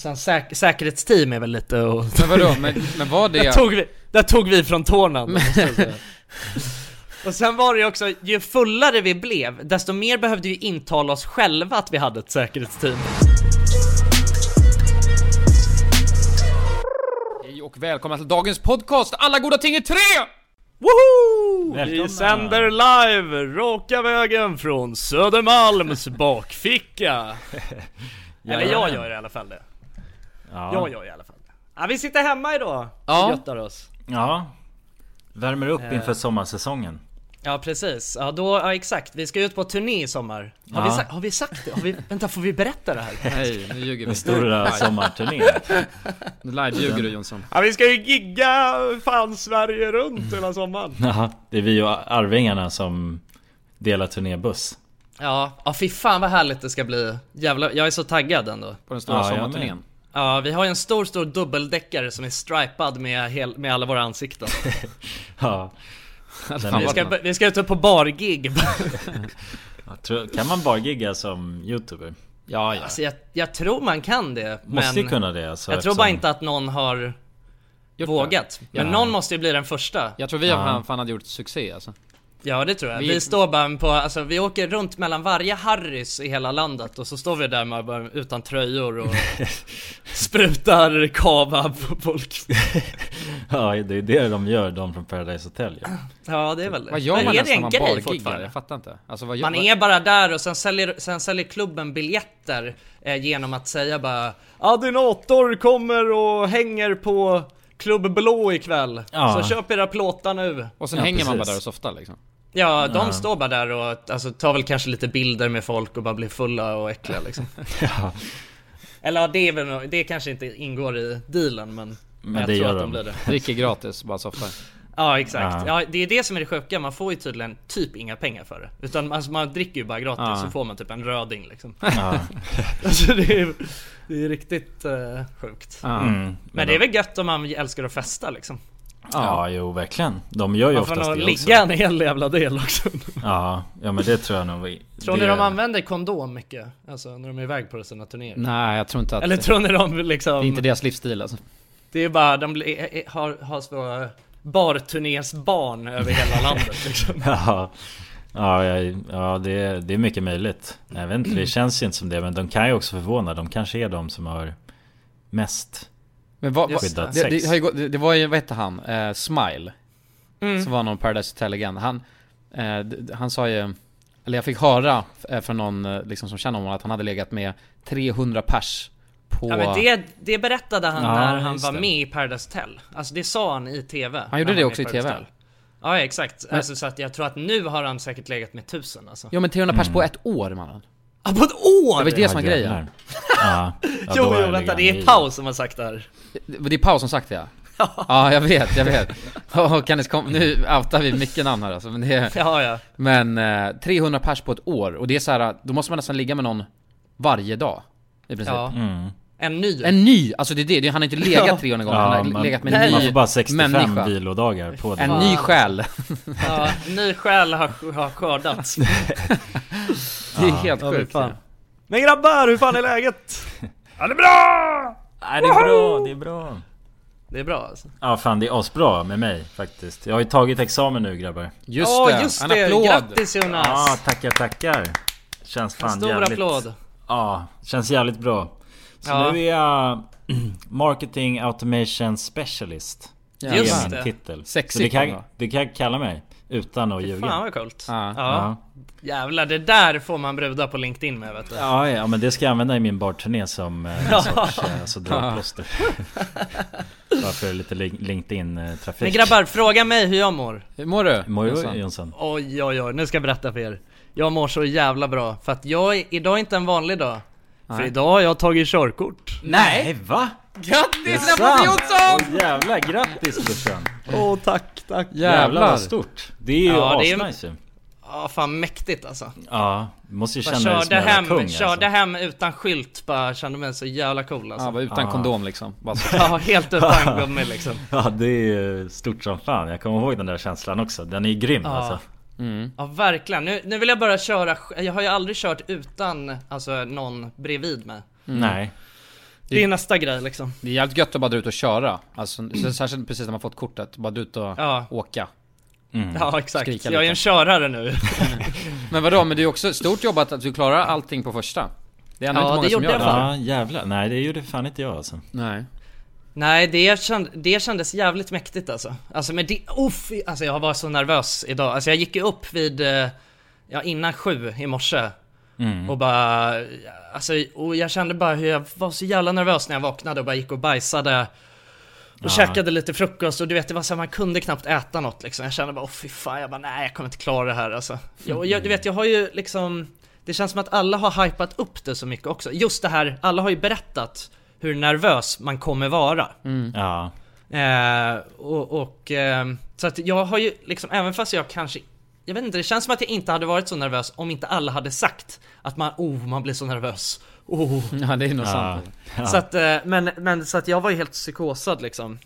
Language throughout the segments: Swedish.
sen säk säkerhetsteam är väl lite och... Men vadå, men, men var Där det... tog vi, där tog vi från tårna. Och sen var det ju också, ju fullare vi blev, desto mer behövde vi intala oss själva att vi hade ett säkerhetsteam. Hej och välkomna till dagens podcast Alla goda ting är tre! Woho! Välkomna. Vi sänder live, raka vägen från Södermalms bakficka. Eller jag gör i alla fall det. Ja. Jag gör i alla fall. Ja, vi sitter hemma idag Ja. och göttar oss. ja. Värmer upp Eh. inför sommarsäsongen. Ja precis, ja då, ja exakt, vi ska ut på turné i sommar. Har, vi, Ja. sagt, har vi sagt det? Har vi, vänta, får vi berätta det här? Nej, nu ljuger vi. Den stora sommarturnén. Nu live-ljuger du Jonsson. Ja vi ska ju gigga fan Sverige runt hela sommaren. Ja, det är vi och Arvingarna som delar turnébuss. Ja, ja fy fan vad härligt det ska bli. Jävlar, jag är så taggad ändå. På den stora Ja, jag sommarturnén. Ja, vi har ju en stor, stor dubbeldäckare som är stripad med, hel, med alla våra ansikten. Ja. Den Vi ska, vi ska ut på bargig. Tror, kan man bara gigga som youtuber? Ja, ja. Alltså jag, jag tror man kan det, Måste men kunna det alltså, jag tror bara eftersom- inte att någon har vågat. Men Ja. någon måste ju bli den första. Jag tror vi har Ja. fan hade gjort succé alltså. Ja det tror jag. Vi, Vi- står bara på, alltså vi åker runt mellan varje Harrys i hela landet och så står vi där med bara, utan tröjor och sprutar kava på folk. Ja, det är det de gör, de från Paradise Hotel ju. Ja det är väl det. Vad gör Men man är det en man grej fortfarande? Jag fattar inte. Alltså vad gör Man är bara där och sen säljer, sen säljer klubben biljetter eh, genom att säga bara Adinator kommer och hänger på Klubb Blå ikväll. Ja. Så köp era plåtar nu. Och sen Ja, hänger man bara precis. där och softar liksom. Ja, de Ja. står bara där och alltså, tar väl kanske lite bilder med folk och bara blir fulla och äckliga liksom. Ja, Eller det, är väl, det kanske inte ingår i dealen men, men jag det tror gör att de de. blir det. Dricker gratis, bara softar. Ja exakt, Ja. ja. det är det som är det sjuka, man får ju tydligen typ inga pengar för det. Utan alltså, man dricker ju bara gratis Ja. så får man typ en röding liksom. Ja. Alltså det är, det är riktigt eh, sjukt. Mm. Men det är väl gött om man älskar att festa liksom. Ja, jo verkligen. De gör ju Man får oftast nog det ligga också. en hel jävla del också. Ja, ja men det tror jag nog. Tror ni det... de använder kondom mycket? Alltså när de är iväg på sina turnéer? Nej, jag tror inte att... Eller tror ni de liksom... Det är inte deras livsstil alltså. Det är bara, de har, har så barturnésbarn över hela landet liksom. Ja, ja, ja, ja det, är, det är mycket möjligt. Jag vet inte, det känns ju inte som det. Men de kan ju också förvåna. De kanske är de som har mest Men vad, vad, det, det, har ju gått, det, det var ju, vad hette han? Eh, Smile. Mm. Som var någon Paradise Hotel-legend. Han, eh, d- han sa ju, eller jag fick höra eh, från någon liksom, som känner honom att han hade legat med 300 pers på... Ja men det, det berättade han Ja, när han var det. med i Paradise Hotel. Alltså det sa han i TV. Han gjorde det var också i TV? Hotel. Ja exakt, Men- alltså, så att jag tror att nu har han säkert legat med tusen alltså. Ja men 300 pers på ett år mannen. Ah, på ett år! Det var det som var Ja, grejen. Ja, ja, jo, jo är vänta, det är paus som har sagt det här. Det, är Paus som sagt det ja. Ja jag vet, jag vet. Och kan ni kom, nu outar vi mycket namn här alltså, men det är, Ja, ja. Men eh, 300 pers på ett år, och det är så här, då måste man nästan ligga med någon varje dag. I princip. ja. Mm. En ny. En ny, alltså det är det, det- han har inte legat Ja. 300 gånger, Ja, han har man, legat med en man ny får bara 65 människa. vilodagar på det. En ny själ. Ja, ny själ har, har skördats. Det är Ja. helt sjukt. Men grabbar, hur fan är läget? Ja, det är bra! Nej, det är bra, det är bra. Det är bra alltså. Ja fan det är asbra med mig faktiskt. Jag har ju tagit examen nu grabbar. Just Ja, det, just en det. applåd. Grattis Jonas! Ja tackar tackar. Känns en fan stor jävligt... applåd. Ja, känns jävligt bra. Så Ja. nu är jag Marketing Automation Specialist. Jävlar. Just det titel. Sexigt, Så det kan, det kan jag kalla mig. Utan att Fan ljuga. vad coolt. Ja. Ja. Jävlar, det där får man brudar på LinkedIn med vet du. Ja, ja, men det ska jag använda i min barturné som eh, en sorts eh, alltså, dragplåster. Bara för lite lin- LinkedIn-trafik. Men grabbar, fråga mig hur jag mår. Hur mår du? Mår Jonsson? du Jonsson? Oj, oj, oj, nu ska jag berätta för er. Jag mår så jävla bra, för att jag, är- idag är inte en vanlig dag. För Nej. idag har jag tagit körkort. Nej, va? Det är Grattis sant! Jonsson! Åh jävlar, grattis brorsan! Åh, tack, tack. Jävlar Jävlar. vad stort! Det är ju Ja, det är- asnice ju. Ja, fan mäktigt alltså. Ja, måste ju Bara känna dig som körde en jävla hem, kung körde alltså. hem utan skylt, bara kände mig så jävla cool alltså. Ja, var utan Ja. kondom liksom. Bara så. Ja, helt utan gummi liksom. Ja det är ju stort som fan, jag kommer ihåg den där känslan också. Den är ju grym Ja. alltså. Mm. Ja, verkligen. Nu, nu vill jag bara köra, jag har ju aldrig kört utan, alltså någon bredvid mig. Nej. Det är nästa grej liksom. Det är jävligt gött att bara dra ut och köra. Alltså, så- särskilt precis när man fått kortet. Bara dra ut och Ja, åka. Mm. ja exakt. Skrika Jag är lite. en körare nu. Men vadå, men det är också stort jobbat att du klarar allting på första. Det är ändå Ja, inte många det som gjorde gör det. Ja jävlar, nej det gjorde fan inte jag alltså Nej. Nej, det, känd, det kändes jävligt mäktigt alltså. Alltså men det, uff, alltså jag var så nervös idag. Alltså jag gick ju upp vid, eh, ja innan sju i morse. mm. Och bara, alltså och jag kände bara hur jag var så jävla nervös när jag vaknade och bara gick och bajsade. Och Ja. käkade lite frukost och du vet det var så här, man kunde knappt äta något liksom. Jag kände bara, åh fy fan, jag bara nej jag kommer inte klara det här alltså. Jag, jag, du vet jag har ju liksom, det känns som att alla har hypat upp det så mycket också. Just det här, alla har ju berättat hur nervös man kommer vara. Mm. Ja, Eh, och, och eh, så att jag har ju liksom, även fast jag kanske jag vet inte, det känns som att jag inte hade varit så nervös om inte alla hade sagt att man, oh, man blir så nervös. Oh. Ja, det är nog ja, sant. ja. Så att, eh, men, men så att jag var ju helt psykosad liksom.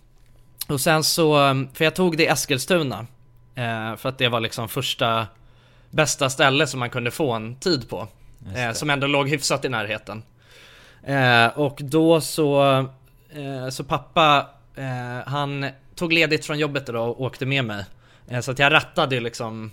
Och sen så, eh, för jag tog det i Eskilstuna. Eh, för att det var liksom första bästa ställe som man kunde få en tid på. Eh, som ändå låg hyfsat i närheten. Eh, och då så, eh, så pappa, eh, han tog ledigt från jobbet idag och åkte med mig. Eh, så att jag rattade liksom,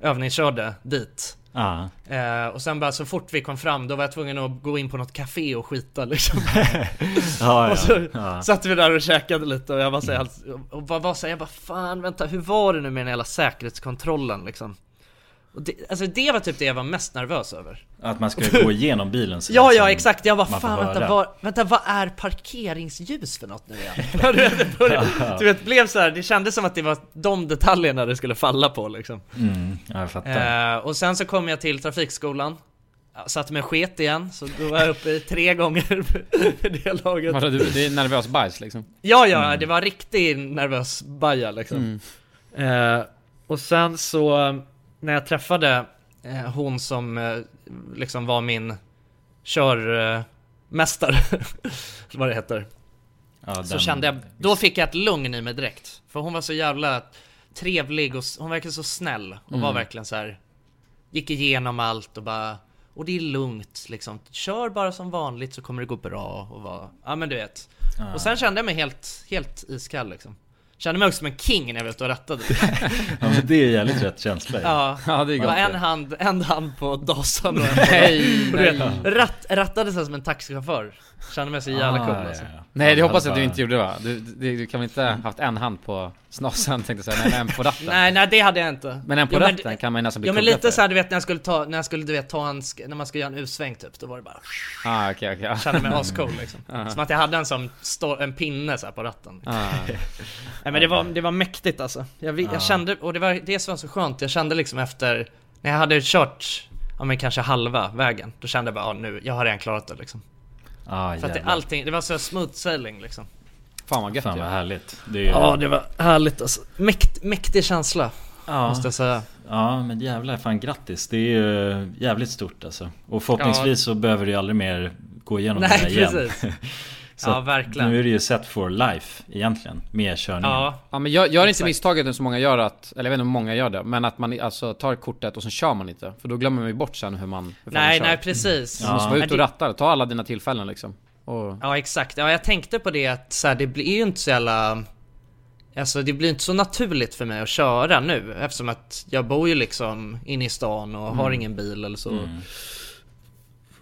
övningskörde dit. ja. Eh, och sen bara så fort vi kom fram, då var jag tvungen att gå in på något café och skita liksom. ja, Och så ja. satt vi där och käkade lite och jag var så här, och bara var så här, jag bara fan vänta, hur var det nu med den jävla säkerhetskontrollen liksom? Och det, alltså det var typ det jag var mest nervös över. Att man skulle gå igenom bilen så Ja, ja som exakt, jag bara fan vänta, vad, vänta vad är parkeringsljus för något nu igen? du, vet, det började, du vet, blev så här, det kändes som att det var de detaljerna det skulle falla på liksom. Mm, ja, jag fattar Eh, och sen så kom jag till trafikskolan, Jag satte mig sket igen, så då var jag uppe i tre gånger för det laget. Du, det är nervös bajs liksom? Ja, ja, Mm. det var riktig nervös baja liksom. Mm. Eh, och sen så, när jag träffade eh, hon som eh, liksom var min körmästare, vad det heter. ja, Så den- kände jag, då fick jag ett lugn i mig direkt. För hon var så jävla trevlig och hon verkade så snäll. Och var Mm. verkligen så här. Gick igenom allt och bara, och det är lugnt liksom. Kör bara som vanligt så kommer det gå bra och vara, ja men du vet. ja. Och sen kände jag mig helt, helt iskall liksom. Kände mig också som en king när jag var ute och rattade. ja, men det är jävligt rätt känsla. Ja, Ja, det är gott. en hand, en hand på dasan och en på Nej, nej. ratt, rattade så här som en taxichaufför. Kände mig så jävla cool alltså. Ah, ja, ja. Nej, det hoppas jag att du inte gjorde va? Du, du, du kan väl inte haft en hand på snasen tänkte jag säga, men en på ratten? Nej, nej det hade jag inte. Men en på men- ratten kan man ju nästan bli Ja men lite såhär du vet när jag skulle ta, när jag skulle du vet ta en, när man skulle göra en U-sväng typ, då var det bara Ah, okej. ja. Kände mig ascool liksom. Ja. Som att jag hade en som, en pinne så här på ratten. Ah. Nej men det var, det var mäktigt alltså. Jag, Ja. jag kände, och det var det som var så skönt, jag kände liksom efter, när jag hade kört, ja men kanske halva vägen, då kände jag bara, ja, nu, jag har redan klarat det liksom. Ah, För att det, allting, det var så smooth sailing liksom. Fan vad gött Fan vad ja. härligt. Det är ju... Ja det var härligt alltså. Mäkt, mäktig känsla, ja. måste jag säga. ja men jävlar, fan grattis. Det är ju jävligt stort alltså. Och förhoppningsvis så behöver du aldrig mer gå igenom det Nej här igen. precis. Så ja verkligen. Nu är det ju set for life egentligen, med körningen. Ja, Ja men gör, gör inte misstaget som många gör att, eller jag vet inte om många gör det, men att man alltså tar kortet och så kör man inte. För då glömmer man ju bort sen hur man, hur fan man nej kör. nej precis. Du måste vara Nej, ute och ratta, ta alla dina tillfällen liksom. Och, Ja exakt, ja jag tänkte på det att så här, det blir ju inte så jävla Alltså det blir inte så naturligt för mig att köra nu eftersom att jag bor ju liksom inne i stan och har ingen bil eller så Mm.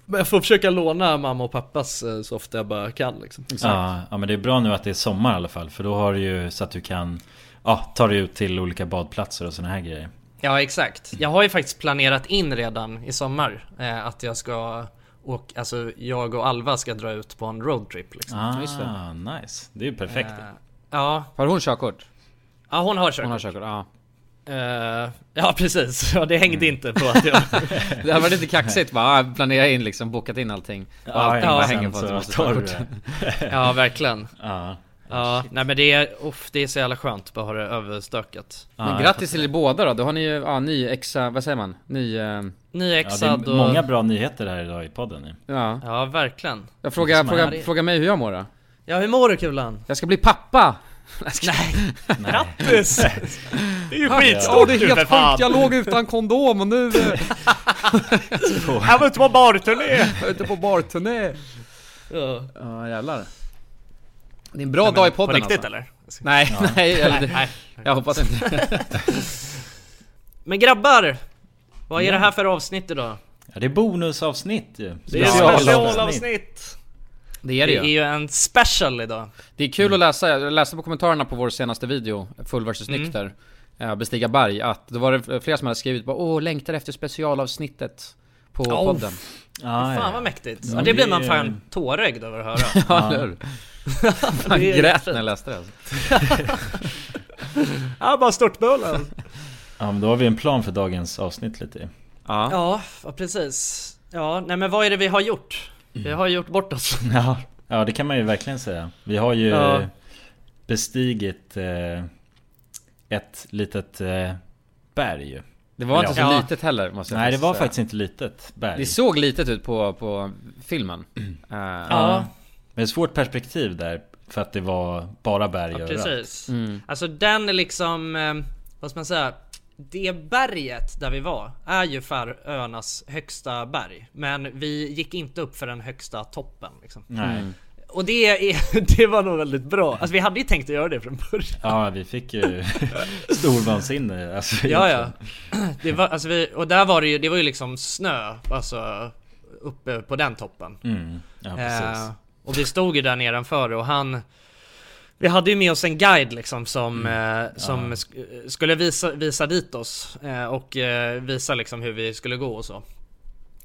Men jag får försöka låna mamma och pappas eh, så ofta jag bara kan liksom Ja, ja men det är bra nu att det är sommar i alla fall. För då har du ju så att du kan ja, ta dig ut till olika badplatser och såna här grejer. Ja exakt, jag har ju faktiskt planerat in redan i sommar eh, att jag ska och alltså jag och Alva ska dra ut på en roadtrip liksom. Ah, just det. nice. Det är ju perfekt. Eh, ja, har hon körkort? ja hon har körkort. Hon har körkort, ja. Eh, ja precis, ja, det hängde inte på att jag... Det hade varit lite kaxigt bara, ah, planera in liksom, bokat in allting. Och allting ja, bara hänger på att du måste ta kort. Ja verkligen. Ja. Ja, nej men det är, uff, det är så jävla skönt bara ha det överstökat. Ja, Men grattis till er båda då, då har ni ju, ja, ny exa, vad säger man? Ny, eh, Ja, det är och... många bra nyheter här idag i podden nu. ja. Ja verkligen. Jag frågar, fråga, är- fråga mig hur jag mår då. Ja hur mår du Kulan? Jag ska bli pappa! Nej, Nej. grattis! Det är ju Ja, skitstort det är helt sjukt, jag låg utan kondom och nu... Jag var ute på barturné! Jag är ute på barturné. Ja. Ja jävlar. Det är en bra dag i podden På riktigt alltså. eller? Nej, nej, eller, Nej. jag hoppas inte. Men grabbar! Vad är det här för avsnitt idag? Ja, det är bonusavsnitt ju. Det är specialavsnitt! Det är Det det är ju. ju en special idag. Det är kul att läsa, jag läste på kommentarerna på vår senaste video, Full vs Nykter, eh, Bestiga berg, att då var det flera som hade skrivit bara Åh, längtar efter specialavsnittet på Oh. podden. Ja, ja. Fan vad mäktigt. Ja, Ja, det blir man fan tårögd över att höra. Ja, eller hur? Fan, är grät när jag läste det alltså. Ja, bara störtbullen. ja, men då har vi en plan för dagens avsnitt lite. Ja. Ja, ja, precis. Ja, nej men vad är det vi har gjort? Vi har gjort bort oss. Ja, ja det kan man ju verkligen säga. Vi har ju Ja. bestigit eh, ett litet eh, berg ju. Det var inte så Ja. litet heller måste jag Nej det var säga. faktiskt inte litet berg. Det såg litet ut på, på filmen. Eh, Ja, Men ett svårt perspektiv där. För att det var bara berg ja precis. Mm. Alltså den är liksom, eh, vad ska man säga? Det berget där vi var är ju Färöarnas högsta berg. Men vi gick inte upp för den högsta toppen liksom. Nej. Mm. Och det, är, det var nog väldigt bra. Alltså vi hade ju tänkt att göra det från början. Ja vi fick ju storvansinne. Alltså, Ja ja. Det var, alltså vi, och där var det ju, det var ju liksom snö, alltså uppe på den toppen. Mm. Ja precis. Eh, och vi stod ju där nedanför och han Vi hade ju med oss en guide liksom som, eh, som sk- skulle visa, visa dit oss eh, och eh, visa liksom hur vi skulle gå och så.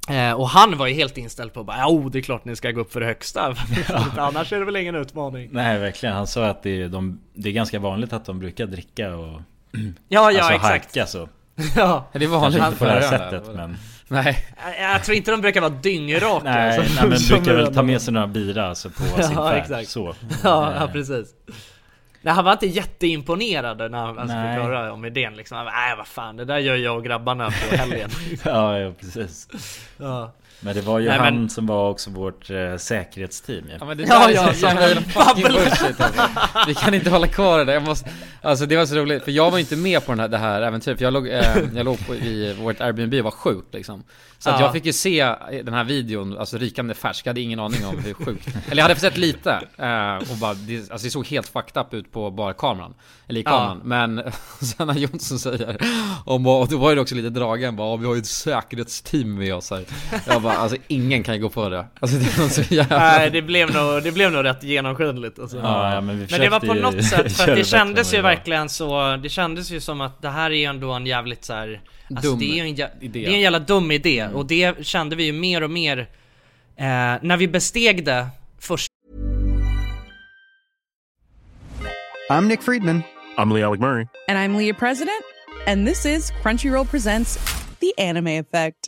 Eh, och han var ju helt inställd på bara ja, oh, det är klart ni ska gå upp för det högsta. Annars är det väl ingen utmaning. Nej verkligen. Han sa att det är, de, det är ganska vanligt att de brukar dricka och Ja ja alltså exakt. hajka så. Ja. Det är vanligt inte på det här sättet men Nej. Jag, jag tror inte de brukar vara dyngraka. Nej, som- nej men brukar väl vi- ta med sig några bira alltså på Ja, sin färd exakt. så Ja, ja Eh, precis. Nej, han var inte jätteimponerad när han alltså, Nej. förklarade om idén liksom. Han bara, Nej vad fan, det där gör jag och grabbarna på helgen. Ja, ja precis ja. Men det var ju Nej, han men- som var också vårt eh, säkerhetsteam ju. Ja men det Ja, där ja, är så ja. jävla fucking bullshit alltså. Vi kan inte hålla kvar det där, jag måste Alltså det var så roligt, för jag var inte med på den här, det här äventyret För jag låg, eh, jag låg på, i vårt Airbnb och var sjuk liksom Så att Ja. jag fick ju se den här videon, alltså rikande färsk, jag hade ingen aning om hur sjukt Eller jag hade sett lite, eh, och bara, det, alltså det såg helt fucked up ut på bara kameran Eller i Ja. kameran, men sen när Jonsson säger om, och då var ju det också lite dragen bara, "Ja, vi har ju ett säkerhetsteam med oss här Jag bara, alltså ingen kan ju gå på det Alltså det var så jävla Nej, det blev nog, det blev nog rätt genomskinligt alltså. Ja, ja, men Men det var på något sätt, för det kändes än ju verkligen så, det kändes ju som att det här är ju ändå en jävligt så här, alltså Dum det är en, jä- idé. det är en jävla dum idé och det kände vi ju mer och mer eh, när vi besteg det först I'm Nick Friedman. I'm Lee Alec Murray. And I'm Leah President, and this is Crunchyroll Presents The Anime Effect.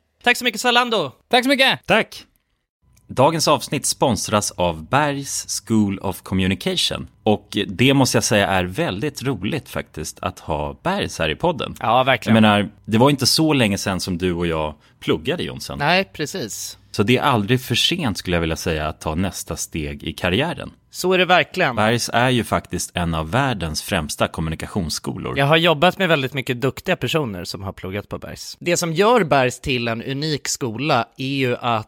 Tack så mycket Zalando! Tack så mycket! tack! Dagens avsnitt sponsras av Bergs School of Communication. Och det måste jag säga är väldigt roligt faktiskt att ha Bergs här i podden. Ja, Jag verkligen. menar, det var inte så länge sedan som du och jag pluggade Jonsson. Nej, precis. Så det är aldrig för sent skulle jag vilja säga att ta nästa steg i karriären. Så är det verkligen. Bergs är ju faktiskt en av världens främsta kommunikationsskolor. Jag har jobbat med väldigt mycket duktiga personer som har pluggat på Bergs. Det som gör Bergs till en unik skola är ju att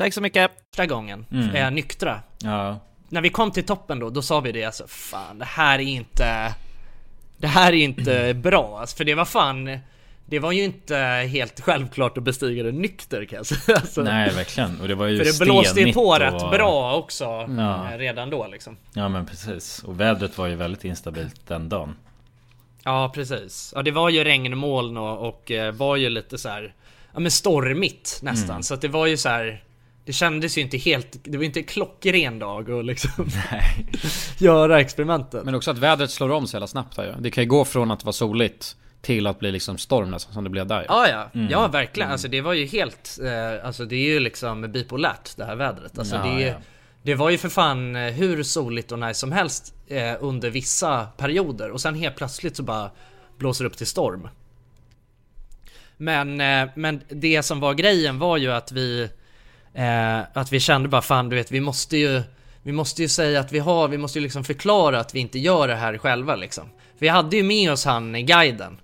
Tack så mycket. Första gången, eh, nyktra. Ja. när vi kom till toppen då, då sa vi det alltså, fan det här är inte... Det här är inte bra, alltså, för det var fan... Det var ju inte helt självklart att bestiga det nykter kan jag säga. Alltså, Nej, verkligen. Och det var ju för det blåste ju på rätt och- bra också Ja. eh, redan då liksom. Ja, men precis. Och vädret var ju väldigt instabilt den dagen. Ja precis. Ja det var ju regnmoln och, och eh, var ju lite så här, ja men stormigt nästan. Mm. Så att det var ju så här. Det kändes ju inte helt, det var ju inte en klockren dag och liksom göra experimentet. Men också att vädret slår om så jävla snabbt här ju. Det kan ju gå från att vara soligt till att bli liksom storm nästan som det blev där ju. Ja, ja. Mm. Ja, verkligen. Alltså det var ju helt, eh, alltså det är ju liksom bipolärt det här vädret. Alltså Ja, det, ja. det var ju för fan eh, hur soligt och nice som helst eh, under vissa perioder och sen helt plötsligt så bara blåser det upp till storm. Men, eh, men det som var grejen var ju att vi, eh, att vi kände bara fan du vet vi måste ju vi måste ju säga att vi har, vi måste ju liksom förklara att vi inte gör det här själva liksom. Vi hade ju med oss han i guiden.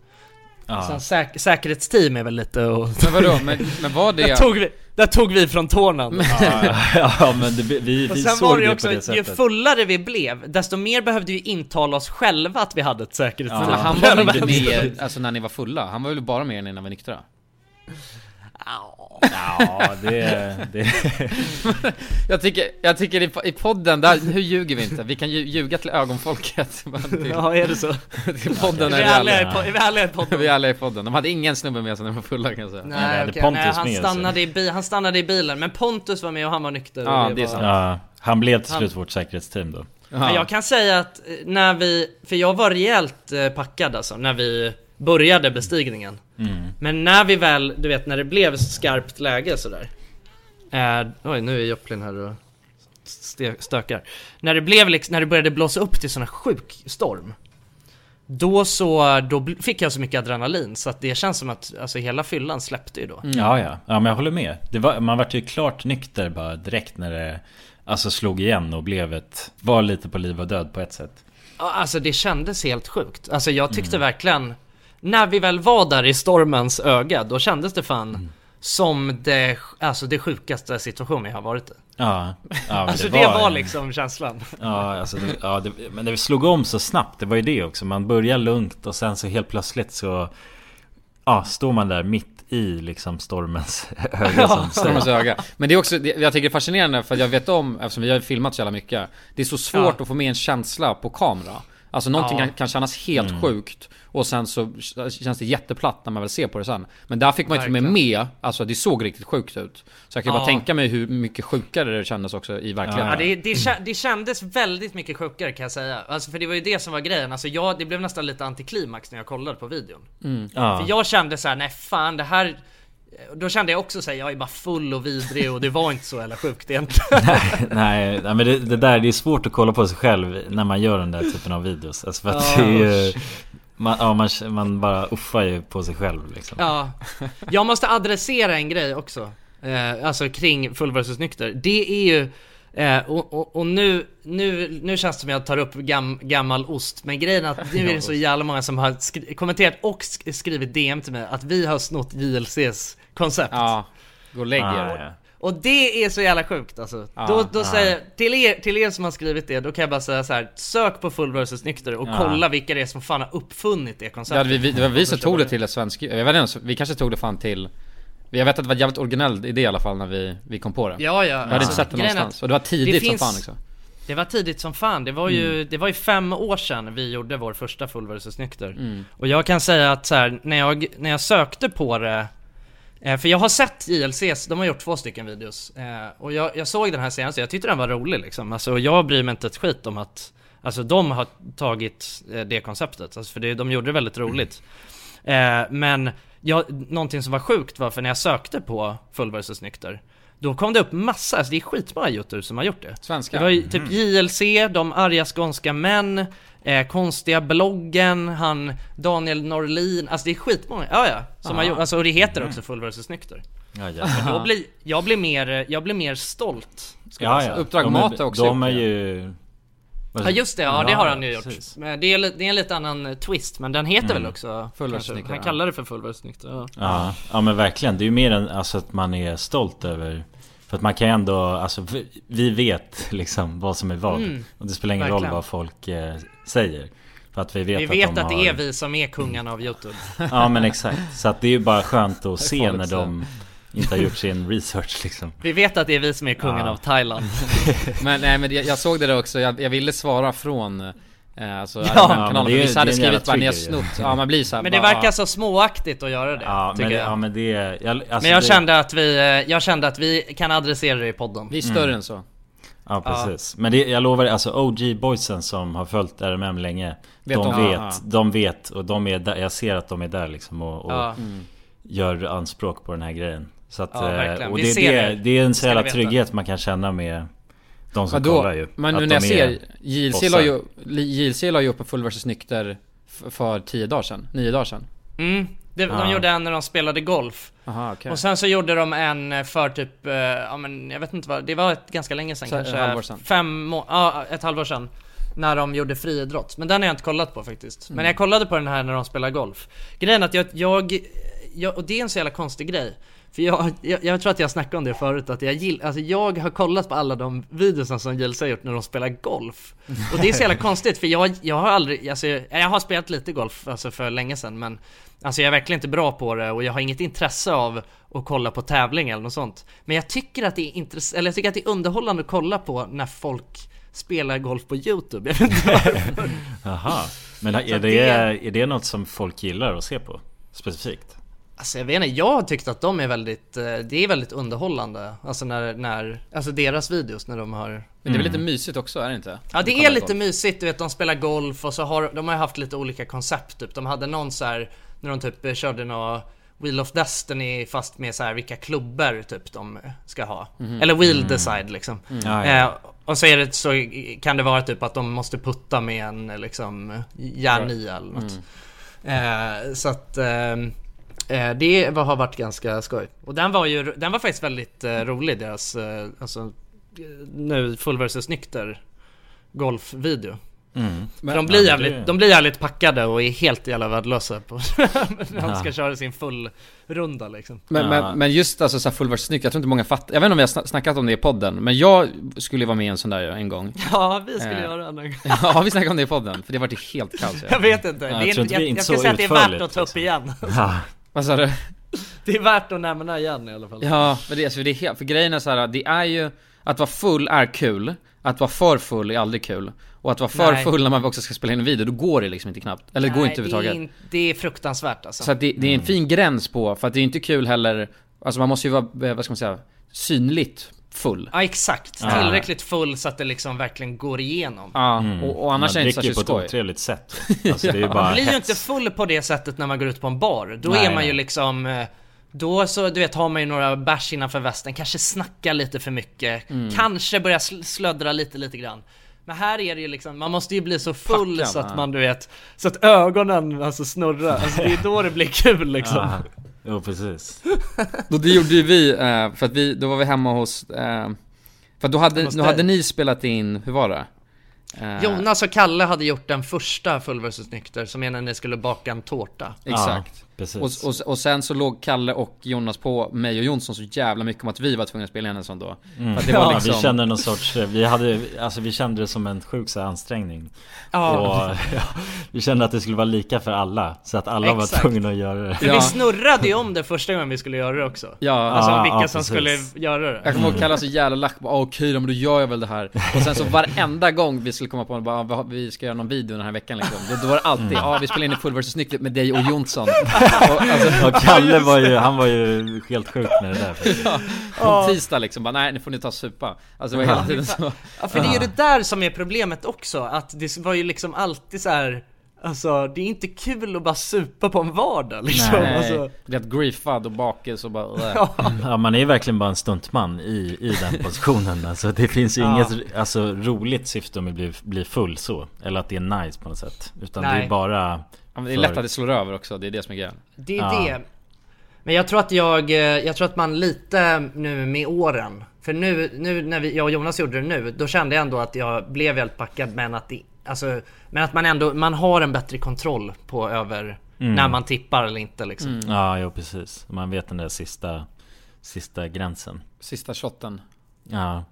Ja. Sen säk- säkerhetsteam är väl lite och... Men vadå, men, men var Där det... tog vi, där tog vi från tårnan. ja, men det, vi, Och vi sen såg var det ju det också, på det ju sättet. fullare vi blev, desto mer behövde vi intala oss själva att vi hade ett säkerhetsteam. Men han var väl inte med alltså när ni var fulla? Han var väl bara med er när ni var nyktra? Ja, det... det Jag tycker, jag tycker i, i podden, där, hur ljuger vi inte? Vi kan ju ljuga till ögonfolket. Till, Ja, är det så? till podden Är är vi alla. i podden? Vi är alla i podden. De hade ingen snubbe med sig när de var fulla kan jag säga. Nej, okej, Pontus nej han, stannade i bi- han stannade i bilen, men Pontus var med och han var nykter. Ja, det är sant. ja, han blev till slut vårt säkerhetsteam då. Men jag kan säga att eh, när vi, för jag var rejält eh, packad alltså, när vi började bestigningen. Men när vi väl, du vet när det blev skarpt läge sådär. Eh, oj, nu är Joplin här och stökar. När det blev liksom, när det började blåsa upp till sån här sjuk storm. Då så, då fick jag så mycket adrenalin så att det känns som att alltså hela fyllan släppte ju då. Ja, ja. Ja, men jag håller med. Det var, man vart ju klart nykter bara direkt när det alltså slog igen och blev ett... Var lite på liv och död på ett sätt. Ja, Alltså det kändes helt sjukt. Alltså jag tyckte verkligen När vi väl var där i stormens öga, då kändes det fan som det, alltså det sjukaste situationen jag har varit i. Ja, ja Alltså det var liksom känslan. Ja, alltså, det, ja det, men det slog om så snabbt. Det var ju det också. Man börjar lugnt och sen så helt plötsligt så... Ja, står man där mitt i liksom stormens öga som Stormens öga. Men det är också, det, jag tycker det är fascinerande för jag vet om, eftersom vi har filmat så jävla mycket Det är så svårt Ja. att få med en känsla på kamera Alltså någonting Ja. kan, kan kännas helt sjukt Och sen så känns det jätteplatt när man väl ser på det sen Men där fick man inte med Verkligen. med, alltså det såg riktigt sjukt ut Så jag kan bara Ja. tänka mig hur mycket sjukare det kändes också i verkligheten Ja, det, det, det kändes väldigt mycket sjukare kan jag säga. Alltså för det var ju det som var grejen. Alltså jag, det blev nästan lite antiklimax när jag kollade på videon. Ja. För jag kände så här, nej fan det här... Då kände jag också såhär, jag är bara full och vidrig och det var inte så jävla sjukt egentligen. Nej, nej men det, det där det är svårt att kolla på sig själv när man gör den där typen av videos. Alltså för att Ja. det är ju... Man, ja, man, man bara uffar ju på sig själv liksom. Ja, jag måste adressera en grej också. Eh, alltså kring full versus nykter. Det är ju, eh, och, och, och nu, nu, nu känns det som jag tar upp gam, gammal ost, men grejen är att nu är det så jävla många som har skri- kommenterat och sk- skrivit DM till mig att vi har snott JLCs koncept. Ja, gå och lägg Ah, er ja. Och det är så jävla sjukt alltså. Ja, då då säger jag, till er, till er som har skrivit det, då kan jag bara säga så här: sök på full versus nykter och kolla vilka det är som fan har uppfunnit det Ja, konceptet. vi, vi, det var vi som tog det till ett svensk, jag vet inte, vi kanske tog det fan till Jag vet att det var en jävligt originell idé i alla fall när vi, vi kom på det Ja, ja. Jag hade alltså, inte sett det någonstans, och det var tidigt det finns- som fan också Det var tidigt som fan, det var ju, det var ju fem år sedan vi gjorde vår första full versus nykter Och jag kan säga att så här, när jag, när jag sökte på det För jag har sett JLCs, de har gjort två stycken videos. Eh, Och jag, jag såg den här senaste, jag tyckte den var rolig liksom. Alltså jag bryr mig inte ett skit om att Alltså de har tagit eh, det konceptet, alltså, för det, de gjorde det väldigt roligt. Eh, Men jag, någonting som var sjukt var för när jag sökte på full versus nykter Då kom det upp massa, alltså det är skitmånga youtubers som har gjort det. Svenska? det var ju typ JLC, de arga skånska män, eh, konstiga bloggen, han Daniel Norlin, alltså det är skitmånga, ja ja, som har gjort, alltså och det heter också full versus nykter. Ja. Jag blir, jag blir mer, jag blir mer stolt. Ja, ja. Uppdrag de Mat också De är ju... Ja just det, ja det har han ju gjort. precis. Men det är, det är en lite annan eh, twist, men den heter väl också Full versus kanske- nykter, Han ja. kallar det för full versus nykter, ja. Ja, ja men verkligen. Det är ju mer än alltså, att man är stolt över För att man kan ju ändå, alltså vi- vet liksom vad som är vad Och det spelar ingen roll verkligen. vad folk eh, säger För att vi vet, Vi att, vet de att det har... är vi som är kungarna av youtube. Ja men exakt. Så att det är ju bara skönt att se när att de inte har gjort sin research liksom Vi vet att det är vi som är kungarna Ja. av Thailand. Men nej men jag, jag såg det där också, jag, jag ville svara från eh, Alltså Ja. Ja, men det vissa hade skrivit bara ni har snott, ja man blir såhär Men det bara, verkar så småaktigt att göra det, Ja tycker men, jag. ja men det, jag, alltså Men jag det, kände att vi, eh, jag kände att vi kan adressera det i podden. Vi är större än så Ja precis. Men det, jag lovar, alltså OG boysen som har följt RMM länge Vet de, de- vet, ja. de vet och de är där, jag ser att de är där liksom och, och Ja. gör anspråk på den här grejen. Så att, Ja, eh, och det, det, det. det är en så jävla trygghet man kan känna med de som Vadå? kollar ju. Men nu när jag är ser, JLC la ju, JLC la ju upp en full versus nykter för 10 dagar sedan, 9 dagar sedan Mm, de Ja. gjorde en när de spelade golf. Aha okej Och sen så gjorde de en för typ, eh, ja men jag vet inte vad, det var ett ganska länge sedan Så, ett kanske halvår sedan. Fem må- ja ett halvår sedan. När de gjorde friidrott. Men den har jag inte kollat på faktiskt. Mm. Men jag kollade på den här när de spelade golf. Grejen är att jag, jag, jag och det är en så jävla konstig grej. För jag, jag, jag tror att jag snackade om det förut, att jag gillar, alltså jag har kollat på alla de videorna som JLC har gjort när de spelar golf. Och det är så jävla konstigt för jag, jag har aldrig, alltså jag har spelat lite golf alltså för länge sedan men Alltså jag är verkligen inte bra på det och jag har inget intresse av att kolla på tävling eller något sånt. Men jag tycker att det är intress- eller jag tycker att det är underhållande att kolla på när folk spelar golf på YouTube. Jag vet inte varför. Jaha. Men är det- är det något som folk gillar att se på? Specifikt? Alltså jag vet inte, jag har tyckt att de är väldigt, eh, det är väldigt underhållande. Alltså när, när, alltså deras videos när de har Men det är väl lite mysigt också, är det inte? Ja det är lite golf. mysigt, du vet de spelar golf och så har de har haft lite olika koncept typ. De hade någon så här när de typ eh, körde nå Wheel of Destiny fast med så här vilka klubbor typ de ska ha. Eller Wheel Decide liksom. Ja, ja. Eh, och så är det så kan det vara typ att de måste putta med en liksom järnia eller något. Eh, så att eh, det var- har varit ganska skoj. Och den var ju, den var faktiskt väldigt eh, rolig deras, eh, alltså eh, nu full versus nykter golfvideo. För de blir, Ja, men jävligt, det- de blir jävligt packade och är helt jävla värdelösa på när de Ja. ska köra sin full runda liksom. Men, Ja. men, men just alltså så full vs snyggt, jag tror inte många fattar, jag vet inte om vi har sna- snackat om det i podden, men jag skulle vara med i en sån där en gång Ja, vi skulle Eh. göra en Ja, har vi snackat om det i podden? För det var ju helt kaos Jag vet inte, Ja, det jag är, tror inte- jag, jag ska säga att det är värt att ta upp liksom. igen Ja, Vad sa du? Det är värt att nämna igen i alla fall Ja, men det, alltså, det är helt, för grejen är så här, det är ju, att vara full är kul, att vara för full är aldrig kul. Och att vara för Nej. full när man också ska spela in en video, då går det liksom inte knappt. Eller det går Nej, inte det är, överhuvudtaget. in, det är fruktansvärt alltså Så att det, det är en fin gräns på, för att det är inte kul heller, alltså man måste ju vara, eh, vad ska man säga, synligt full. Ja exakt, Ja. tillräckligt full så att det liksom verkligen går igenom Ja, och, och annars man är det inte särskilt på ett skoj. otrevligt sätt Alltså det är ju bara Man blir ju hets. inte full på det sättet när man går ut på en bar. Då Nej, är man ju liksom eh, då så, du vet, har man ju några bärs innanför västen, kanske snackar lite för mycket, Mm. kanske börjar sl- slöddra lite, lite grann. Men här är det ju liksom, man måste ju bli så full Packad, så att man, du vet, så att ögonen alltså snurrar. Alltså det är då det blir kul liksom. Ja, jo precis Och det gjorde ju vi, eh, för att vi, då var vi hemma hos, eh, för då hade, då hade ni spelat in, hur var det? Eh, Jonas och Kalle hade gjort den första full versus nykter, som är när ni skulle baka en tårta. Exakt. ja. Och, och, och sen så låg Kalle och Jonas på mig och Jonsson så jävla mycket om att vi var tvungna att spela sån då. För att det var ja, liksom, vi kände någon sorts, vi hade, alltså vi kände det som en sjuk så här ansträngning Ja, Och ja, vi kände att det skulle vara lika för alla Så att alla Exakt. var tvungna att göra det för Ja. vi snurrade ju om det första gången vi skulle göra det också. ja, Alltså Ja, vilka ja, som precis. skulle göra det. Jag kommer ihåg Kalle så jävla lack på, åh okej då, men då gör jag väl det här. Och sen så varenda gång vi skulle komma på bara, "Ah, vi ska göra någon video den här veckan liksom. Då, då var det alltid, ja vi spelar in en full versus snyggt med dig och Jonsson. Och, alltså, Och Kalle var ju, han var ju helt sjuk med det där faktiskt. på tisdag liksom, bara nej nu får ni ta supa. Alltså det var hela tiden så. Ja för det är ju det där som är problemet också, att det var ju liksom alltid så här. Alltså det är inte kul att bara supa på en vardag liksom. Nej, Alltså, helt griefad och bakis och bara, äh. Ja man är verkligen bara en stuntman i, i den positionen Alltså det finns ju Ja. inget alltså, roligt syfte med att bli, bli full så Eller att det är nice på något sätt Utan det Nej. är bara Ja, men det är lätt att det slår över också, det är det som är grejen. det är Ja. det. Men jag tror att jag, eh, jag tror att man lite nu med åren, för nu, nu när vi, jag och Jonas gjorde det nu, då kände jag ändå att jag blev väldigt packad men att det, alltså, men att man ändå, man har en bättre kontroll på över när man tippar eller inte liksom. Ja, jo precis. Man vet den där sista, sista gränsen. Sista shotten. Ja.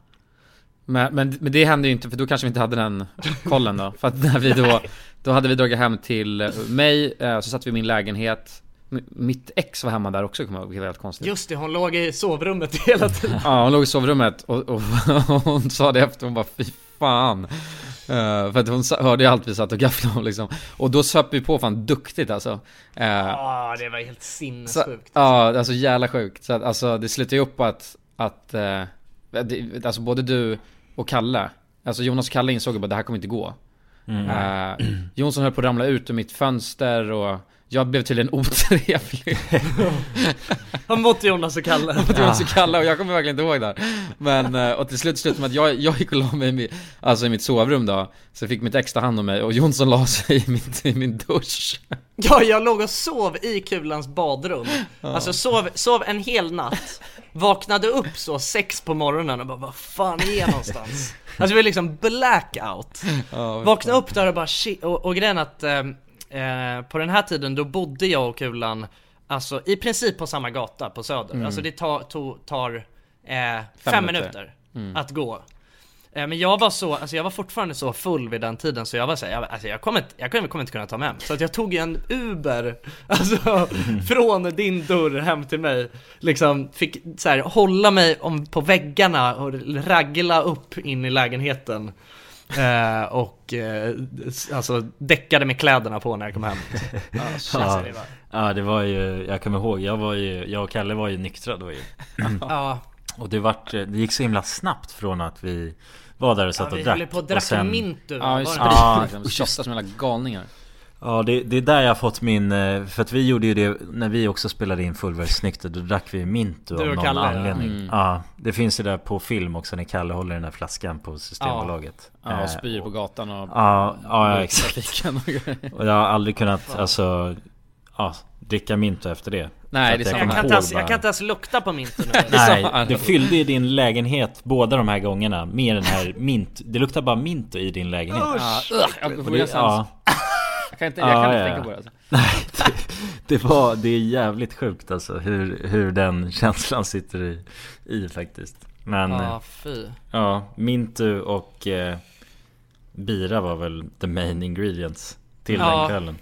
Men, men, men det hände ju inte för då kanske vi inte hade den kollen då. För att när vi då, då hade vi dragit hem till eh, mig, eh, så satt vi i min lägenhet. Mitt ex var hemma där också kommer jag ihåg, det var helt konstigt. Just det, hon låg i sovrummet hela tiden. Ja, hon låg i sovrummet och, och, och hon sa det efter, hon bara fy fan. Eh, för att hon hörde ju allt vi satt och gafflade om liksom. Och då söp vi på fan duktigt alltså. Ja, det var helt sinnessjukt. ja, alltså jävla sjukt. Så att, alltså det slutar ju upp att, att eh, det, alltså både du och Kalle, alltså Jonas och Kalle insåg bara det här kommer inte gå. Mm. Eh, Jonsson höll på att ramla ut ur mitt fönster och jag blev tydligen otrevlig. Han mot Jonas och Kalle. mot Jonas och Kalle och jag kommer verkligen inte ihåg det. Men, eh, och till slut slutade med att jag, jag gick och la mig i, mi- alltså i mitt sovrum då. Så fick mitt ex ta hand om mig och Jonsson la sig i, mitt, i min dusch. Ja, jag låg och sov i Kulans badrum. Alltså sov, sov en hel natt. Vaknade upp så sex på morgonen och bara vad fan är jag någonstans? Alltså det var liksom blackout. Vaknade upp där och bara shit, och, och grejen att eh, eh, på den här tiden då bodde jag och Kulan Alltså i princip på samma gata på Söder. Alltså det tar, to, tar eh, fem, minuter. minuter, att gå. Eh, Men jag var så, alltså jag var fortfarande så full vid den tiden så jag var såhär, jag, alltså jag kommer, inte- jag kommer inte kunna ta mig hem. Så att jag tog en Uber, alltså från din dörr hem till mig. Liksom fick så här, hålla mig om, på väggarna och ragla upp in i lägenheten. Eh, och eh, alltså däckade med kläderna på när jag kom hem. Alltså, Ja, det var- ja det var ju, jag kommer ihåg, jag var ju, jag och Kalle var ju nyktra då ju. Ja, Och det vart, det gick så himla snabbt från att vi var där och satt ja, vi och drack. höll på att drack sen- Mintu. Ja, var i det sprit inte? Ja. Vi Shottade som jävla galningar. Ja det, det är där jag har fått min, eh, för att vi gjorde ju det när vi också spelade in fullvärldssnykter Då drack vi Mintu av någon Kalle, ja. anledning. Mm. Ja, det finns ju där på film också när Kalle håller den där flaskan på Systembolaget. Ja, Eh, och spyr på gatan och... Ja, ja, ja exakt. och jag har aldrig kunnat, alltså ja, dricka Minto efter det. Nej, det är Jag kommer kan, ens, jag kan inte ens lukta på minten nu. Nej, det fyllde ju din lägenhet båda de här gångerna med den här mint Det luktar bara mint i din lägenhet. Ja, ugh, jag får det, ja, Jag kan inte, jag kan Ja, inte ja, tänka på det alltså. Nej, det, det var, det är jävligt sjukt alltså hur, hur den känslan sitter i, i faktiskt Men Ja, ja, fy. ja Mintu och eh, Bira var väl the main ingredients till Ja. den kvällen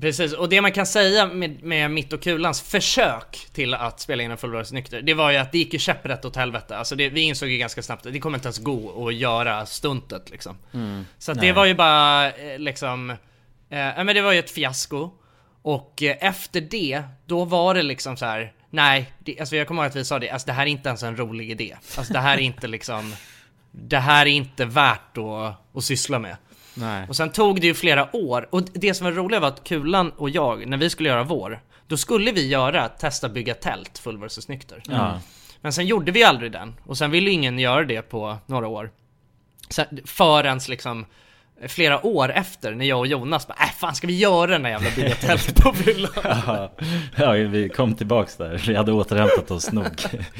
Precis, och det man kan säga med, med mitt och kulans försök till att spela in en fullrörelsenykter, det var ju att det gick ju käpprätt åt helvete. Alltså det, vi insåg ju ganska snabbt att det kommer inte ens gå att göra stuntet liksom. Så att det var ju bara eh, liksom, eh, men det var ju ett fiasko. Och eh, efter det, då var det liksom så här. nej, det, alltså jag kommer ihåg att vi sa det, alltså det här är inte ens en rolig idé. Alltså det här är inte liksom, det här är inte värt att, att syssla med. Nej. Och sen tog det ju flera år, och det som var roligt var att Kulan och jag, när vi skulle göra vår, då skulle vi göra, testa bygga tält full versus nykter. Ja, Men sen gjorde vi aldrig den, och sen ville ingen göra det på några år. Sen, förrän liksom flera år efter, när jag och Jonas bara äh, fan ska vi göra den där jävla bygga tält på fyllan? ja, ja, vi kom tillbaks där, vi hade återhämtat oss nog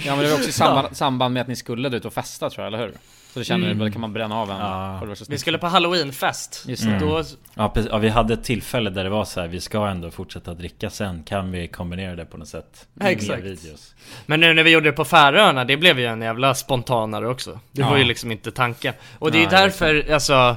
Ja men det var också i samband, samband med att ni skulle ut och festa tror jag, eller hur? Så det känner mm. kan man bränna av en Ja. Vi skulle på halloweenfest, Just det. då, Ja, precis. ja, vi hade ett tillfälle där det var så här, vi ska ändå fortsätta dricka sen, kan vi kombinera det på något sätt? Ja, Med exakt. videos. Men nu när vi gjorde det på Färöarna, det blev ju en jävla spontanare också. Det var Ja. ju liksom inte tanken. Och det är ju därför, alltså,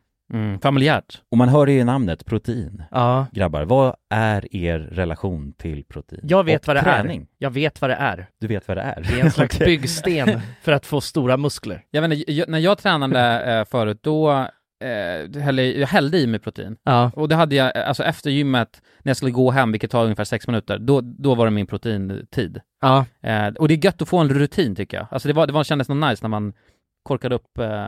Mm, familjärt. Och man hör det i namnet, protein. Ja, Grabbar, vad är er relation till protein? jag vet Och vad det träning? är. Jag vet vad det är. Du vet vad det är? Det är en slags byggsten för att få stora muskler. Jag vet inte, jag, när jag tränade eh, förut, då eh, hällde, jag hällde i mig protein. Ja, Och det hade jag, eh, alltså efter gymmet, när jag skulle gå hem, vilket tar ungefär sex minuter, då, då var det min proteintid. ja. Eh, och det är gött att få en rutin tycker jag. Alltså det, var, det var, kändes nog nice när man korkade upp... Eh...